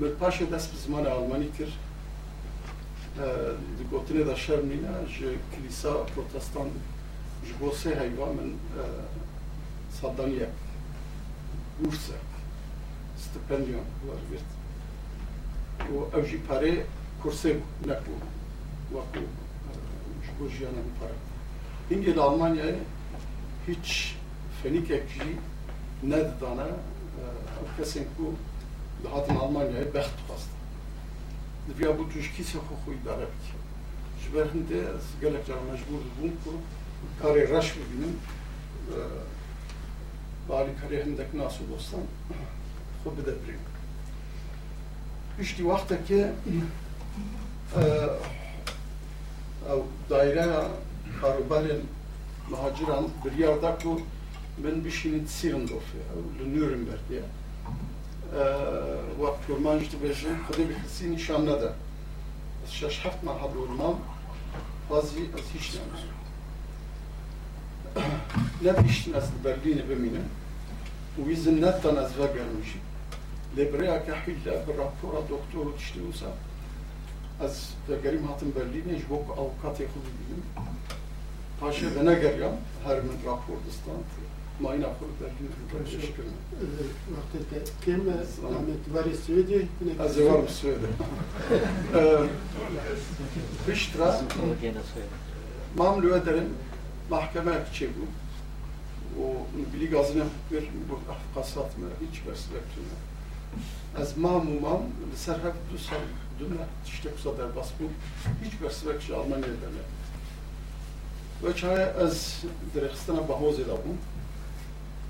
من پاشێ دەست بە زمانە ئەڵمانی کرد گوتنێ دا شەر نینە ji کلیسا پرۆتستان ji bo sê heyva min saddaniyek bursek stipendiyon wergirt û ew jî parê kursê nebû wekû ji bo jiyana min pare hingê li Almanyayê hiç fenîkek jî nedidane ew kesên ku li hatin Almanyayê bext dixwastin Divya bu xwe îdare bike ji ber hindê ez gelek car mecbûr dibûm ku karê reş bibînim bi alîkarê hindek nas û dostan xwe bide birîm Piştî wextekê ew daireya karobarên muhaciran biryar da ku min bişînin Sîrendorfê ew li Nürnbergê وقت کرمان جدی بشه خودی به کسی نشان نده از شش هفت ماه حد علمان بازی از هیچ نمیز نه بیشتر از برلین بمینه و ویزن نتان از و گرمیشی لبریا که حیله بر راپورا دکتر و تشتی وسا از گریم هاتم برلینه جبوک اوقات خود بینیم پاشه به نگریم هر من راپور دستان ما Mayın afrodlar teşekkür ederim. Vaktete kime rahmet var Svedi? Az var Svedi. Biştra mamlu ederim mahkeme çevu. O bili gazına bir bu kasat mı hiç besler tüne. Az mamu mam serhep tu dünya işte kusadar basbu hiç besler ki Almanya'da ne. Ve çare az direkstana bahoz edabum.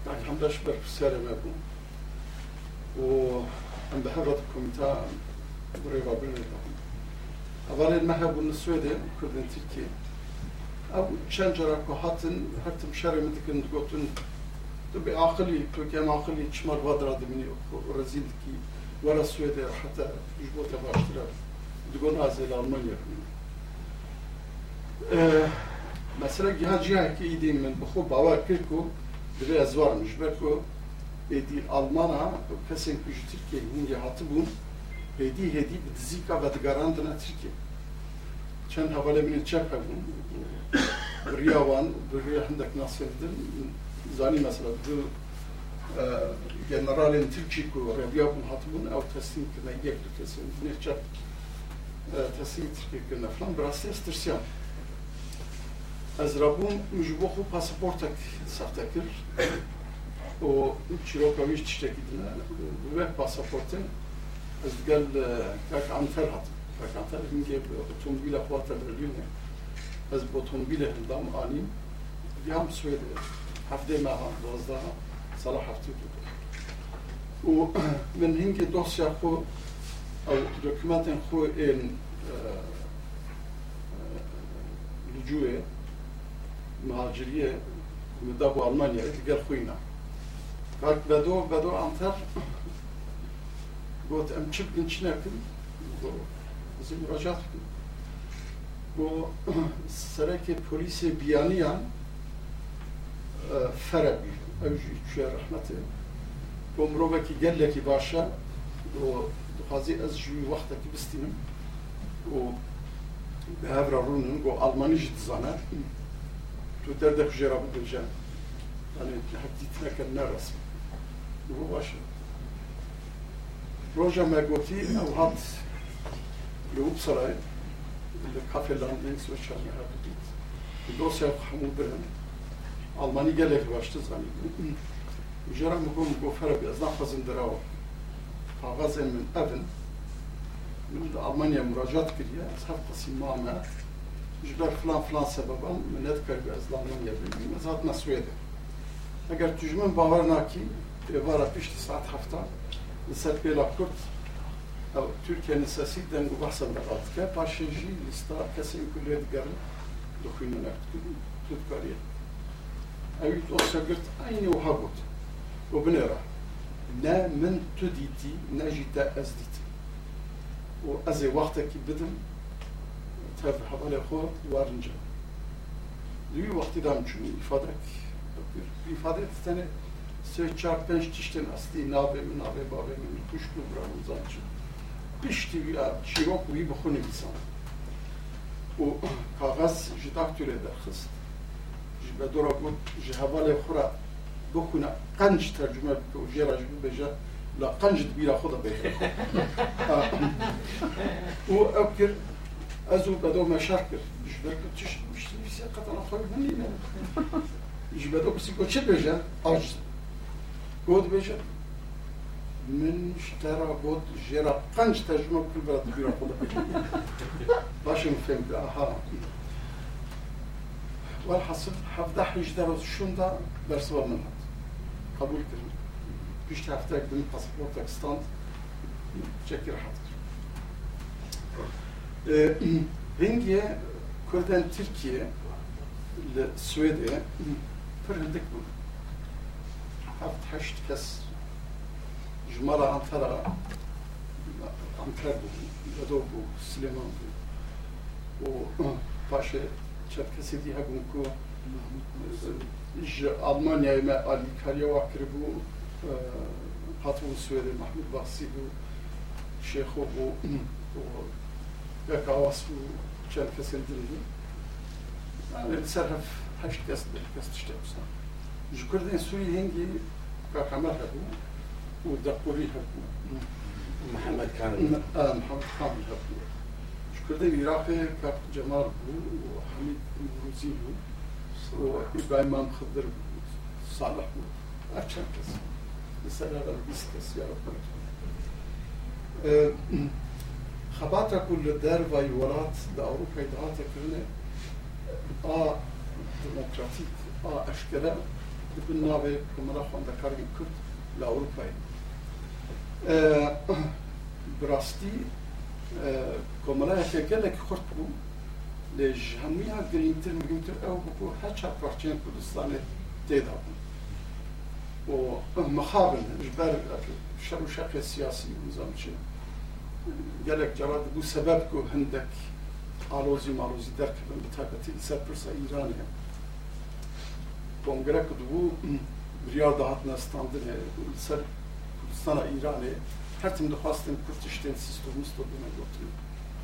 معك حمد أشبر في السيارة معكم وعند حضرتكم تاع قريبة بينكم أظل المحب من السويدة كردن تركيا. أو تشنجر أكو حاطن حتى مشاري مثل كنت قوتن تبي عقلي تركيا عقلي تشمر بدرة دمني رزيل كي ورا السويدة حتى جبوتها باشترى تقول أزيل ألمانيا. أه، مثلا جهة جهة كي إيدين من بخوب عواكركو biraz varmış. Beko die Almana pesen kuş Türkiye hinge hatı bun hedi hedi dizika ve garantına Türkiye. Çen havale binin çarpa bun. Riyavan, Riya hendak nasıl zani mesela bu e, generalin Türkiye ku Riya bun hatı bun ev teslim kına yekli teslim. Ne çarp e, teslim Türkiye kına falan biraz estirsiyan. Ez rabun müjbohu pasaportak sahtekir. o çirokaviş tiştekidine ve pasaportun ez gel kak anfer hat kak anfer hinge otomobile xwata berlîne ez bi otomobîlê hildam anîm yam Swêdê heftê meha dozda sala heftê û min hingê dosya xwe ew dokûmentên xwe ên lücûyê مهاجریه مدت با آلمانیه که گر خوی نه. بدو بدو آنتر گفت ام چیب دن چی نکن؟ از این راجات کن. و سرکه پلیس بیانیان فرابی. اوجی چه رحمتی؟ کم رو بکی گله کی باشه؟ و دخازی از جی وقتی بستیم و به هر رونم آلمانی آلمانیش تزنه. تدردخ جراب الجان أنا لك النرس رسم مباشر روجا ما قوتي أو هات لو بصراي اللي كافي لاندين سويتشر ما هاتبيت الدوسيا حمود برن. ألماني قال لك باش تزغني جرى مقوم بوفر بأزنا خزن دراو فغزن من أبن من ألمانيا مراجعة كريا أصحاب قسم معاملات جبر فلان فلان سبب ام ملت کرد از لامن یه بیم مزات نسویده اگر تجمن باور نکی دوباره پیش ساعت هفته نسل پیلا کرد أو ترکیه نساسی دنگو بحث مرات که پاشنجی لستا کسی این کلیه دیگره دخوینه نکت کدیم تود کاریه. این اوها بود. و بنیره نه من تو دیدی از دیدی و از وقتی بدم تف حوالی خو وارنجا دوی وقتی دام چون ifade ifade tane سه چهار پنج تشتن استی نابه من نابه بابه من کش کو برام زانچ پشتی یا شیروک وی بخونه بیسان و کاغذ جداکتوره درخست به دورا گفت جه حوالی خورا بکنه قنج ترجمه بکو جیرا جبو بجا لا قنج دبیرا خدا بهره و ابکر ازو بدو مشاكل مش بركب تش مش بس قطع خير مني انا مش بدو بس يقول شو بيجا عجز قود بيجا من اشترى قود جرى قنج ترجمة كل بلد كبيرة خدا باش فهمت اها والحصل حفظة حيش درس شون دا درس منها قبول كرم بيش هفتاك بين باسبورتك ستاند تشكر حاضر Hinge Kurden Türkiye ile Suediye pırındık bu. Haft haşt kes Jumara Antara Ankara bu, Yado bu, Süleyman bu. O paşa Çerkesi diye bu ku Almanya'ya me Ali Karyavakir bu Hatun Suedi Mahmud Bahsi bu Şeyho bu یک آواز و چند کسی دیدی من سر هف هشت کس به کس تشته بسن جکر این سوی هنگی که کامل هبو و دقوری هبو محمد كامل محمد کامل هبو جکر این عراقی که جمال بو و حمید نوروزی بو و ابراهیم خضر بو صالح بو اچند کس مثلا بیست کس یا رب خباتە کو لە دەرڤای وڵات لە ئەوروپای داهاتەکردنێ ئا دموکراتیک ئا ئەشکرە بن ناوێ کۆمەڵە خوێندەکاری کورد لە ئەوروپای براستی کۆمەلایەکە گەلێک خورد بوو لێ هەمویان گرنگتر گرنگتر ئەو بوو هەچا پارچێن کوردستانێ تێدا بوو و مخابن ژبەر شەر و شەقی سیاسی نظام چێ gelek cevap bu sebep ku hindek alozi malozi derkebin bi taybetî li ser pirsa Îranê kongre ku bu biryar dahatine standinê li ser Kurdistana Îranê her tim dixwastin Kurd tiştên sîsto misto bime gotin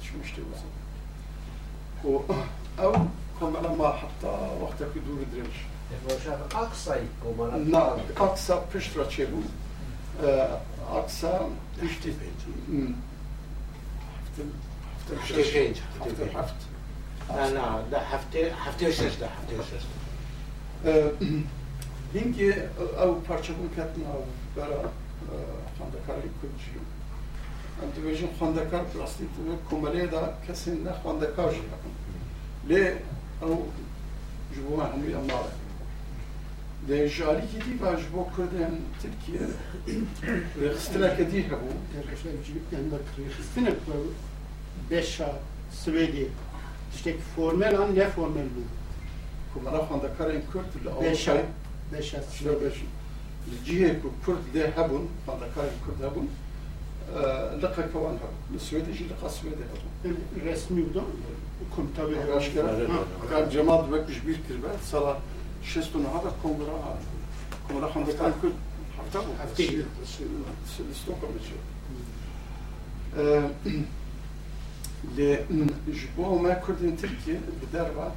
çmiştê wezin û ew komela ma heta wextekî dûr dirêj Aksay komara. Na, Aksa piştra çêbû Aksa هفته و پنج هفته هفت. نه نه ده هفته هفته و شش ده هفته و شش اینکه او پارچه بون کتنا برا خاندکاری کنچی انتی بیشن خاندکار پلاستی تو کمالی دا کسی نه خاندکار جا لی او جبو مهمی اماره. ده جالی که دی باش با کردن ترکیه رخستنا کدی هبو. رخستنا یعنی کدی هبو رخستنا هبو beşa Svedi işte formel an ne formel bu? کمالا خواندکارین کرد لی Beşa آوروپای beşa شنو باش الجهه كرد لي هبون خاندكار كرد هبون لقى كوان هبون السويد يجي لقى السويد هبون resmi bu da kum tabi. أشكال كان جماعة بك كبير كربات صار شستون هذا كونغرا كونغرا خاندكار كرد حفتبو Haftayı. ستوكم لێ ji بۆ ئەمە کوردن ترکیە bi دەربا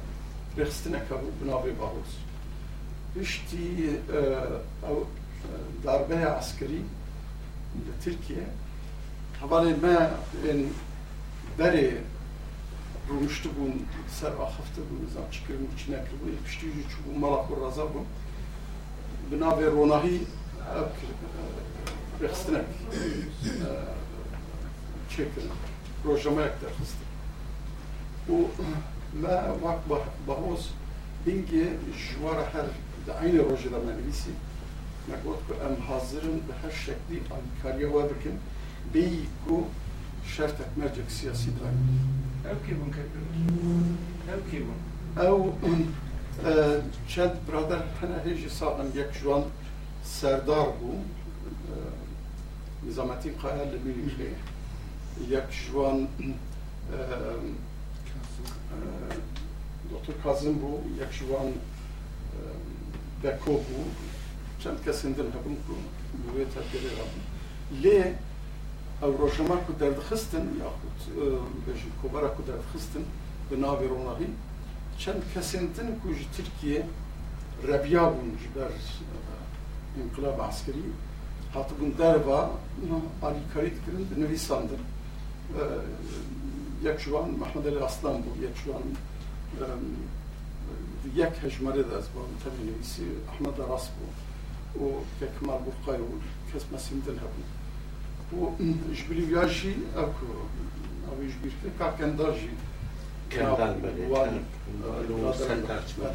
rexistineke bû binavê baros piştî ew darbeya askerî li Tirkiye hevalê me ên berê rûnişti bûn ser axifte bûn zan çikirin çi nekiribû piştî jî çûbû mala ku raza bûn bi navê ronahî ew rexistinek çêkirin programa yaklaşmıştık. Bu la vak bahos bingi şuvara her de aynı rojada meclisi nekot ku em hazırın ve her şekli kariye var bikin beyi ku şert etmeyecek siyasi daim. Ev ki bun Ev ki bun. Ev e, çend brader hene heji sağdan yek şu an serdar bu e, nizametin kayal li jak şu an e, e, Doktor Kazım bu, jak şu an Beko e, bu, çem kesindir hebun ku bu ve tedbiri rabın. Le ev rojama ku derdi xistin, yakut e, beşim kubara ku derdi xistin, ve navi ronahi, çem kesindin ku Türkiye rebiya bun ji ber inkılab askeri, hatı bun derva, ali karit kirin, nevisandır ji wan yek hejmerê de ez bavim tenê nivîsî Ahmed Ras bû û Kemal Burqay û kes mesîndin hebûn û ji bilîya jî ew ku ew ji bîrkir ka kendar jî Kendal Wan, böyle. Sen tartışma.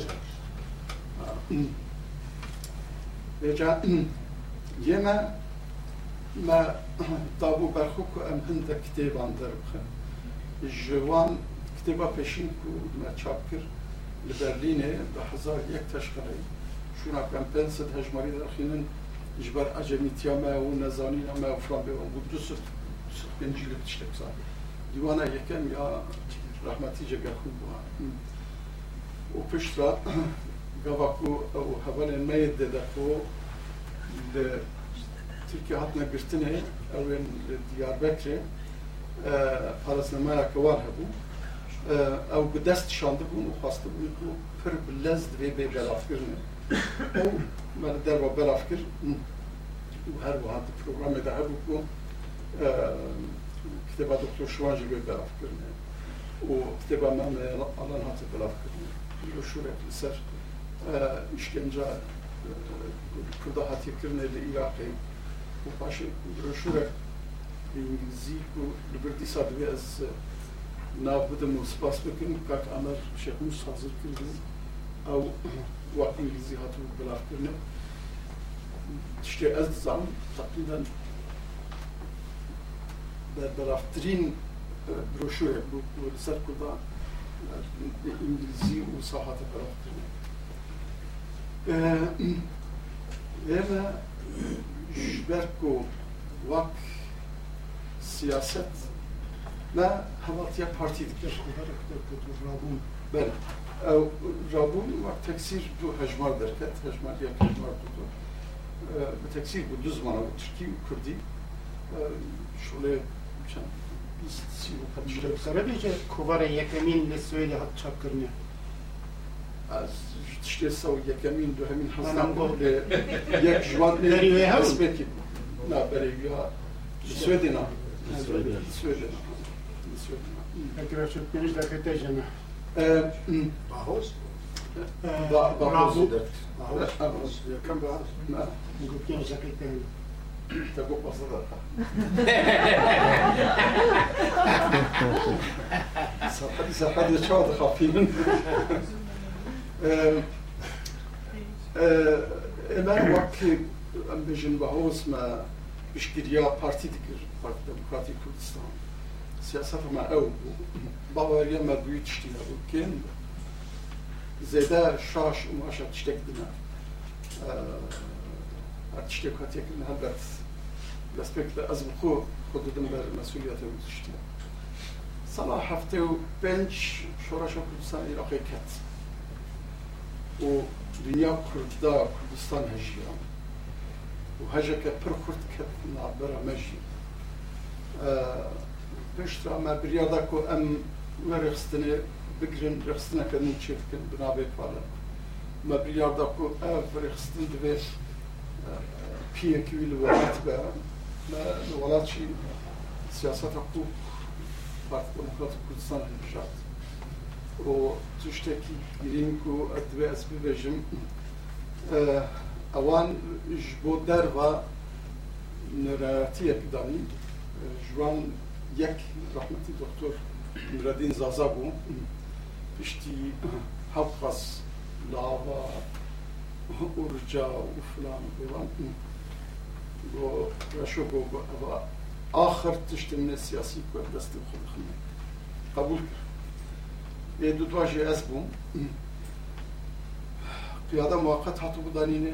Veja yeme ما دابو برخو کو ام هند کتاب اندر بخن جوان کتاب پشین کو ما چاپ کرد لبرلین ده هزار یک تشکره شونا کم پنسد هجماری در خینن جبر عجمیتیا ما و نزانی ما و فلان بیوان بود دو سفت سفت بینجی لب تشتک سال دیوانا یکم یا رحمتی جگه خوب بوان و پشت را گواکو او هوان مید دده کو girtinê ew ên li Diyarbekirê parasnemaya war hebû ew bi dest şandibûn û xwastibûn ku pir bi lez divê bê belavkirinê ew me li derva belavkir û her wiha di programê de hebû ku kitêba Doktor Şivan jî bê belavkirinê û kitêba me me alan hatı belavkirinê broşurek li ser işkence Kurda hatiyekirine li Iraqê u vašoj brošure in jeziku dobiti sadve az نابدم وسباسبكن كاك أمر شيخون صازر كردن أو وإنجليزي هاتو بلاف كرنا تشتي أز زعم تقريبا بلاف ترين بروشور ولسات كردا إنجليزي وصاحات بلاف كرنا إذا Berko Vak siyaset, siyasetle Havatya Parti'dir. Ben e, Rabun var teksir bu hecmar derket, hecmar ya hecmar tutu. E, bu teksir bu düzmana, bu Türkiye, bu Kürdi. E, şöyle biz bu kadar. Şöyle bir şey, kere kuvara yekemin ve söyle hat çapkırmıyor. Az شتێسە و یەکەمین دوهمین حەزان بۆ لێ یەک ژوان هەسبێتی نابەرێوی سوێدنا پێش دەکەتە ژەمە باهۆز سقد سقد لشوط خفيف ئێمە وەکی ئەم بژین بە هۆزمە پشتگیریا پارتی دکرد پارت دموکراتی کوردستان سیاسەتمە ئەو بوو باوەریە مەبووی تشتی نەبوو کێن زێدە شاش و ماشە تشتێک دنا تشتێک هاتێکن هەبەت دەستپێک لە ئەزم خۆ خۆ دەدەم بەر مەسوولیەتە تشتە سەڵا هەفتێ و پێنج شۆڕەشە کوردستان عێراقی کەت و دنیا کرد دا کردستان هەژیان و هەژەکە پر کورد کە نابرە مەژی پێشرا مەبریادا آه، کۆ ئەم وەرەخستنێ بگرن رەخستنەکەنی چێ بکەن بنابێت پارە مەبریادا کۆ ئەف رەخستن دەبێت آه، پیەکی لەوەڵات بە لە وڵاتی سیاست حقوق پارت دموکرات کردستان هەژات وتشتكي گرینگ و ئەدوێ ئەس ببێژم اوان ji بۆ و نەرەتیەک دانی جوان یک رحمتی دکتر مردین زازا بوو پشتی هەفت قەس لاوا ئورجا و فلان بێوان بۆ ڕەشۆ بۆ ئەوە آخر تشتم نە سیاسی کوردەستی خود بخمێ قبول کرد ve dutvaşı esbum kıyada muvakkat hatubu danini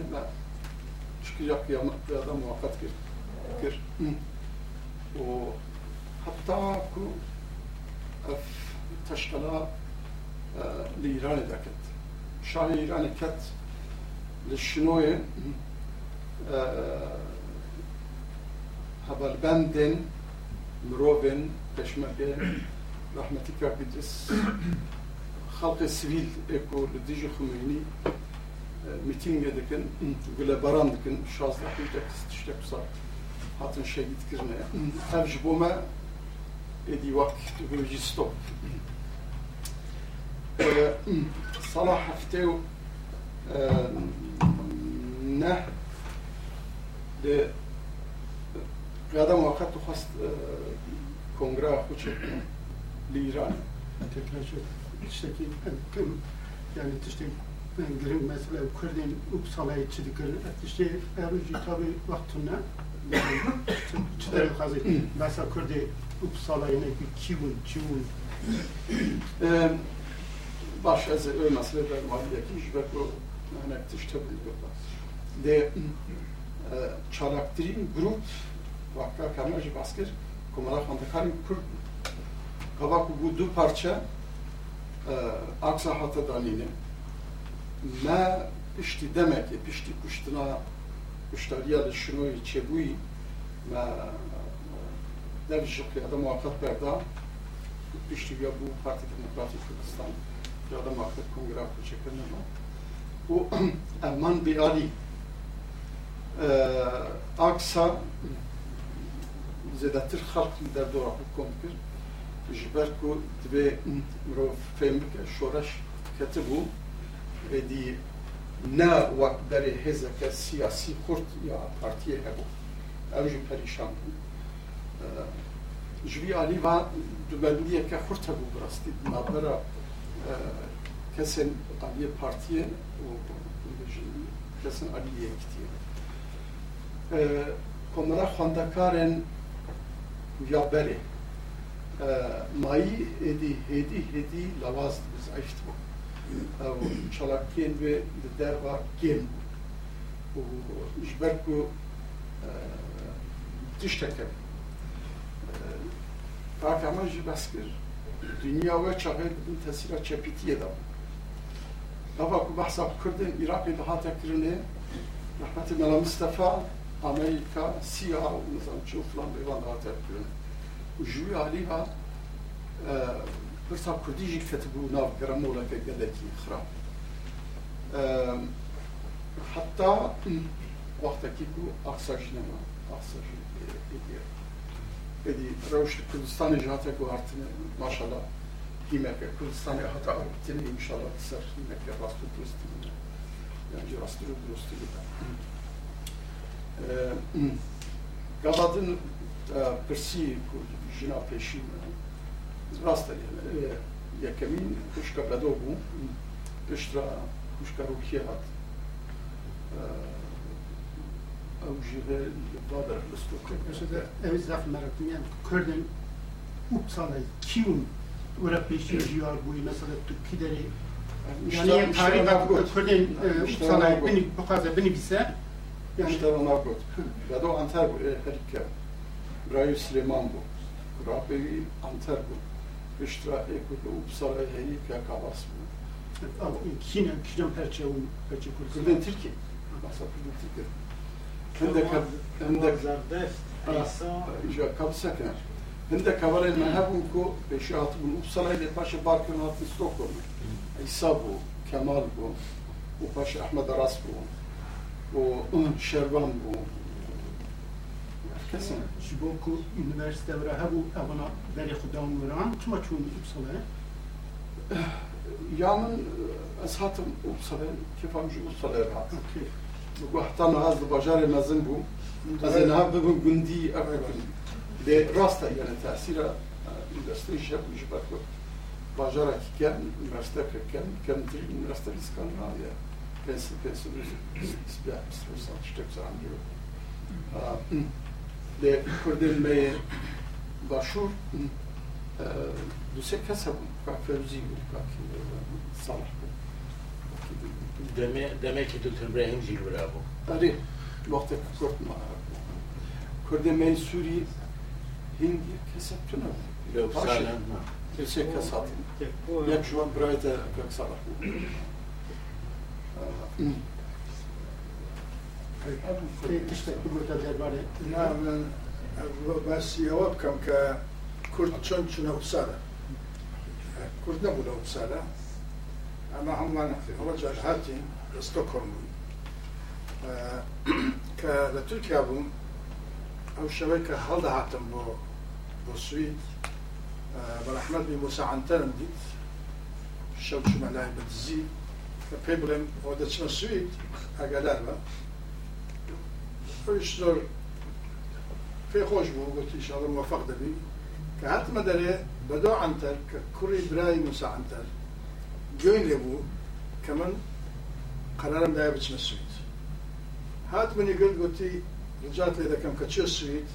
çıkacak kıyamet kıyada muvakkat gir. gir. O hatta ku ef taşkala e, li İran edeket. Şahı İran eket li şinoye e, haber benden mirovin peşmerge رحمتك بجس خلق السفيل إكو لديجي خميني ميتينغ يدكن ولا بران دكن شاز لحيتك تشتك صار. هاتن شهيد كرنا تمج بوما إدي وقت تقولي ستوب. ولا صلاح فتاو نه ل قدم وقت خواست كونغرا خوشي خود لیران Tekrar şu tişteki kım yani tişte girin mesela Kurdin Uppsala'yı çıdıkır tişte eruji tabi vaktine çıdır kazı mesela Kurdi Uppsala'yı ne bir kivun kivun باش از او مسئله در مالی یکیش و کو هنک تشته بود de çalaktirin grup vakka kamaj baskır komara xandakarin kurd Habakuk'u du parça e, aksa hatadanini me pişti demek e, pişti kuştuna kuştariya li şunoyi çebuyi me e, dev jıkıya da muhakkak berda. Pişti ya bu Parti Demokratik Kurdistan ya da muhakkak kongre hakkı çekenler bu Erman bir Ali e, aksa zedatır halk lider doğru hukum bir Gilbertku dve mrov femke shorash ketbu edi na wak dere hezeke siyasi kurt ya partiye hebo. Evji perişan bu. Jvi ee, Ali va dubendiye ke kurt hebu brasti nabera e, kesin Aliye partiye kesin Aliye gittiye. Ee, Konular Hondakar'ın ya beri mayî êdî hêdî hêdî lawaz zayıft bû ew çalakiyên wê li derva kêm bû û ji ber ku tişteke Kaka jî bes kir dünya we çaxê dibin tesîra çepîtiyê da Ava ku behsa Kurdên Iraqê dihate kirinê rahmetê Mela Mustafa Amerika siyah مثلا تشوف لامبيوان هاتبون ji alîha pirsa kurdî jî ketibû nav geramola ve gelekî xirab hatta vaxtaki bu aksajnama aksajı ediyor. Dedi, Ravuşlu Kürdistan'ı jihata guartını maşallah himeke Kürdistan'ı hata arttını inşallah ser himeke rastı Kürdistan'ı yani rastı Kürdistan'ı da. Gazadın Persi kurdu پرسی جنا پیشین راست یکمین کشکا بدو بو پشترا کشکا روکیه هات او جیغه بادر لستو Mesela ev zaf merakım yani Kurdin Uppsala'yı kivun ora peşin jiyar bu mesela Türkiye'de yani tarih bak Kurdin Uppsala'yı beni bu kadar beni bilse İşte ona kot. Ya da Antar bu herike. Brayı Süleyman bu. Kurabeyi Antar bu. İşte ekut Uppsala herike kavas bu. Kine, kine perçe un perçe Kurdun Kurdin Türkiye. Masa kurdun Türkiye. Hinde hinde İşte kapsakner. Hinde kavarel mehabun ko beşi atı bu Uppsala ile paşa barkın atı Stockholm. İsa bu, Kemal bu. Bu paşa Ahmet Aras bu. و شروان بو کسی ji bo ku üniversite ve hebu evana beri xudan vuran tuma çun Uppsala'ya Yamın eshatım Uppsala kefam ju Uppsala rahat. Bu hatta nahaz da bajarı mezin bu. Az enha bibin gündi akıkın. De rasta yani tesira üniversite iş yapmış bak bu. Bajara kiken, üniversite kiken, kendi üniversite İskandinavya. Pensil, pensil, istiyorsan işte zanıyor. De Kurdin Bey'e başvur دوسه کسب که فوزی بود که صالح بود Deme, demek ki Dültün İbrahim Zilvira bu. آره وقتی کرد ما کرد منصوری هندی کسب تو نبود لو باشه. سالم کسی کسات یک جوان برایت پک سالح بود تشتێک بگوتە دەربارەی نا من باسی ئەوە بکەم کە کورد چۆن چونە ئوسارە کورد نەبوو لە ئوسارە ئەمە هەمومان ئەوە جار هاتین لە ستۆکۆلم بووین کە لە تورکیا بووم ئەو شەوەی کە هەڵدەهاتم بۆ بۆ سوید بەڕەحمەت بی موسەعەنتەرم دیت شەو چوومە لای بەدزی کە پێی بڵێم ئەوە دەچمە سوید ئەگەدار بە زۆر پێ خۆش بوو گوتی شڵ موفق دەبی کە هاتمە دەرێ بەدۆ عنتەر کە کوڕی برای موسا عنتەر گوێن لێ بوو کە من قەرارم دای بچمە سوید هات منی گرت گوتی ڕجات لێ دەکەم کە چێ سوید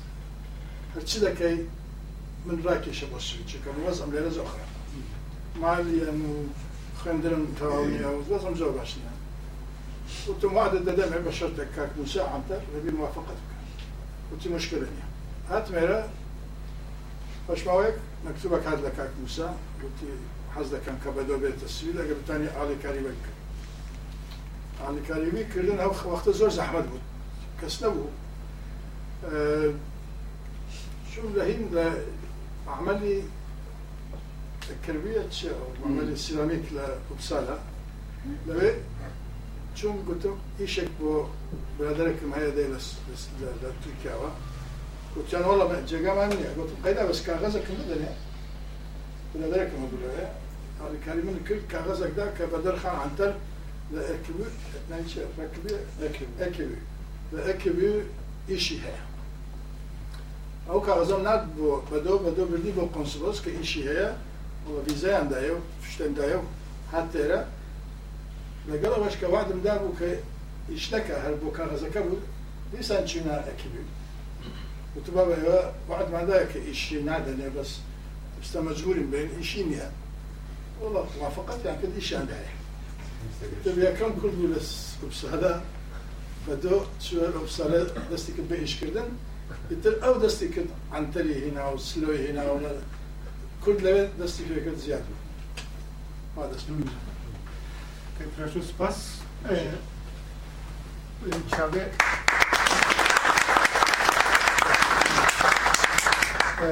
هەرچی دەکەی من ڕاکێشە بۆ سوید چکەم وەزم لێرە زۆر خراپ مالیەن و خوێندرم تەواویە و وەزم زۆر باش نییە قلت معدد دمع بشرتك كاك مساعدتك بموافقتك قلت له مشكلة نيا هات ميرا فاش ماويك مكتوبك هذا كاك موسى قلت له حزدك كان كبدو بيت السويلة قبل تاني علي كاريبي علي كاريبي كردن وقت زور زحمة بود. کەس نەبوو چون آه، لە هین لە عملی کردویە چ عملی سیرامیک čum gotovo išek bo braderek mahede da da da Türkiye'ye. Kutan ola ben cegaman ya gotovo kayda bas kağıza kında da ne? Braderek mi bu ya? Ali Kerim'in kırk kağıza da kabadar khan antar ve ekibi neyse rakibi ekibi ve ekibi işi he. Au kağıza nad bu bedo bedo birdi bu konsolos ki işi he. Ola vize yandayo, füştendayo, hatta لقلبش كواحد مدابو كيشتكى هالبوكا غزكبو ليسان شنا أكبر وتبابا يوا واحد ما ذاك إشي نادنا بس بس مجهول بين إشينيا والله وافقت يعني كذا إشي عندها تبي كم كل بس بس هذا بدو شو الأبصار دستك بإيش كردن يتر أو دستك عن تري هنا وسلوي هنا ولا كل دستك كذا زيادة هذا que quelque chose se passe.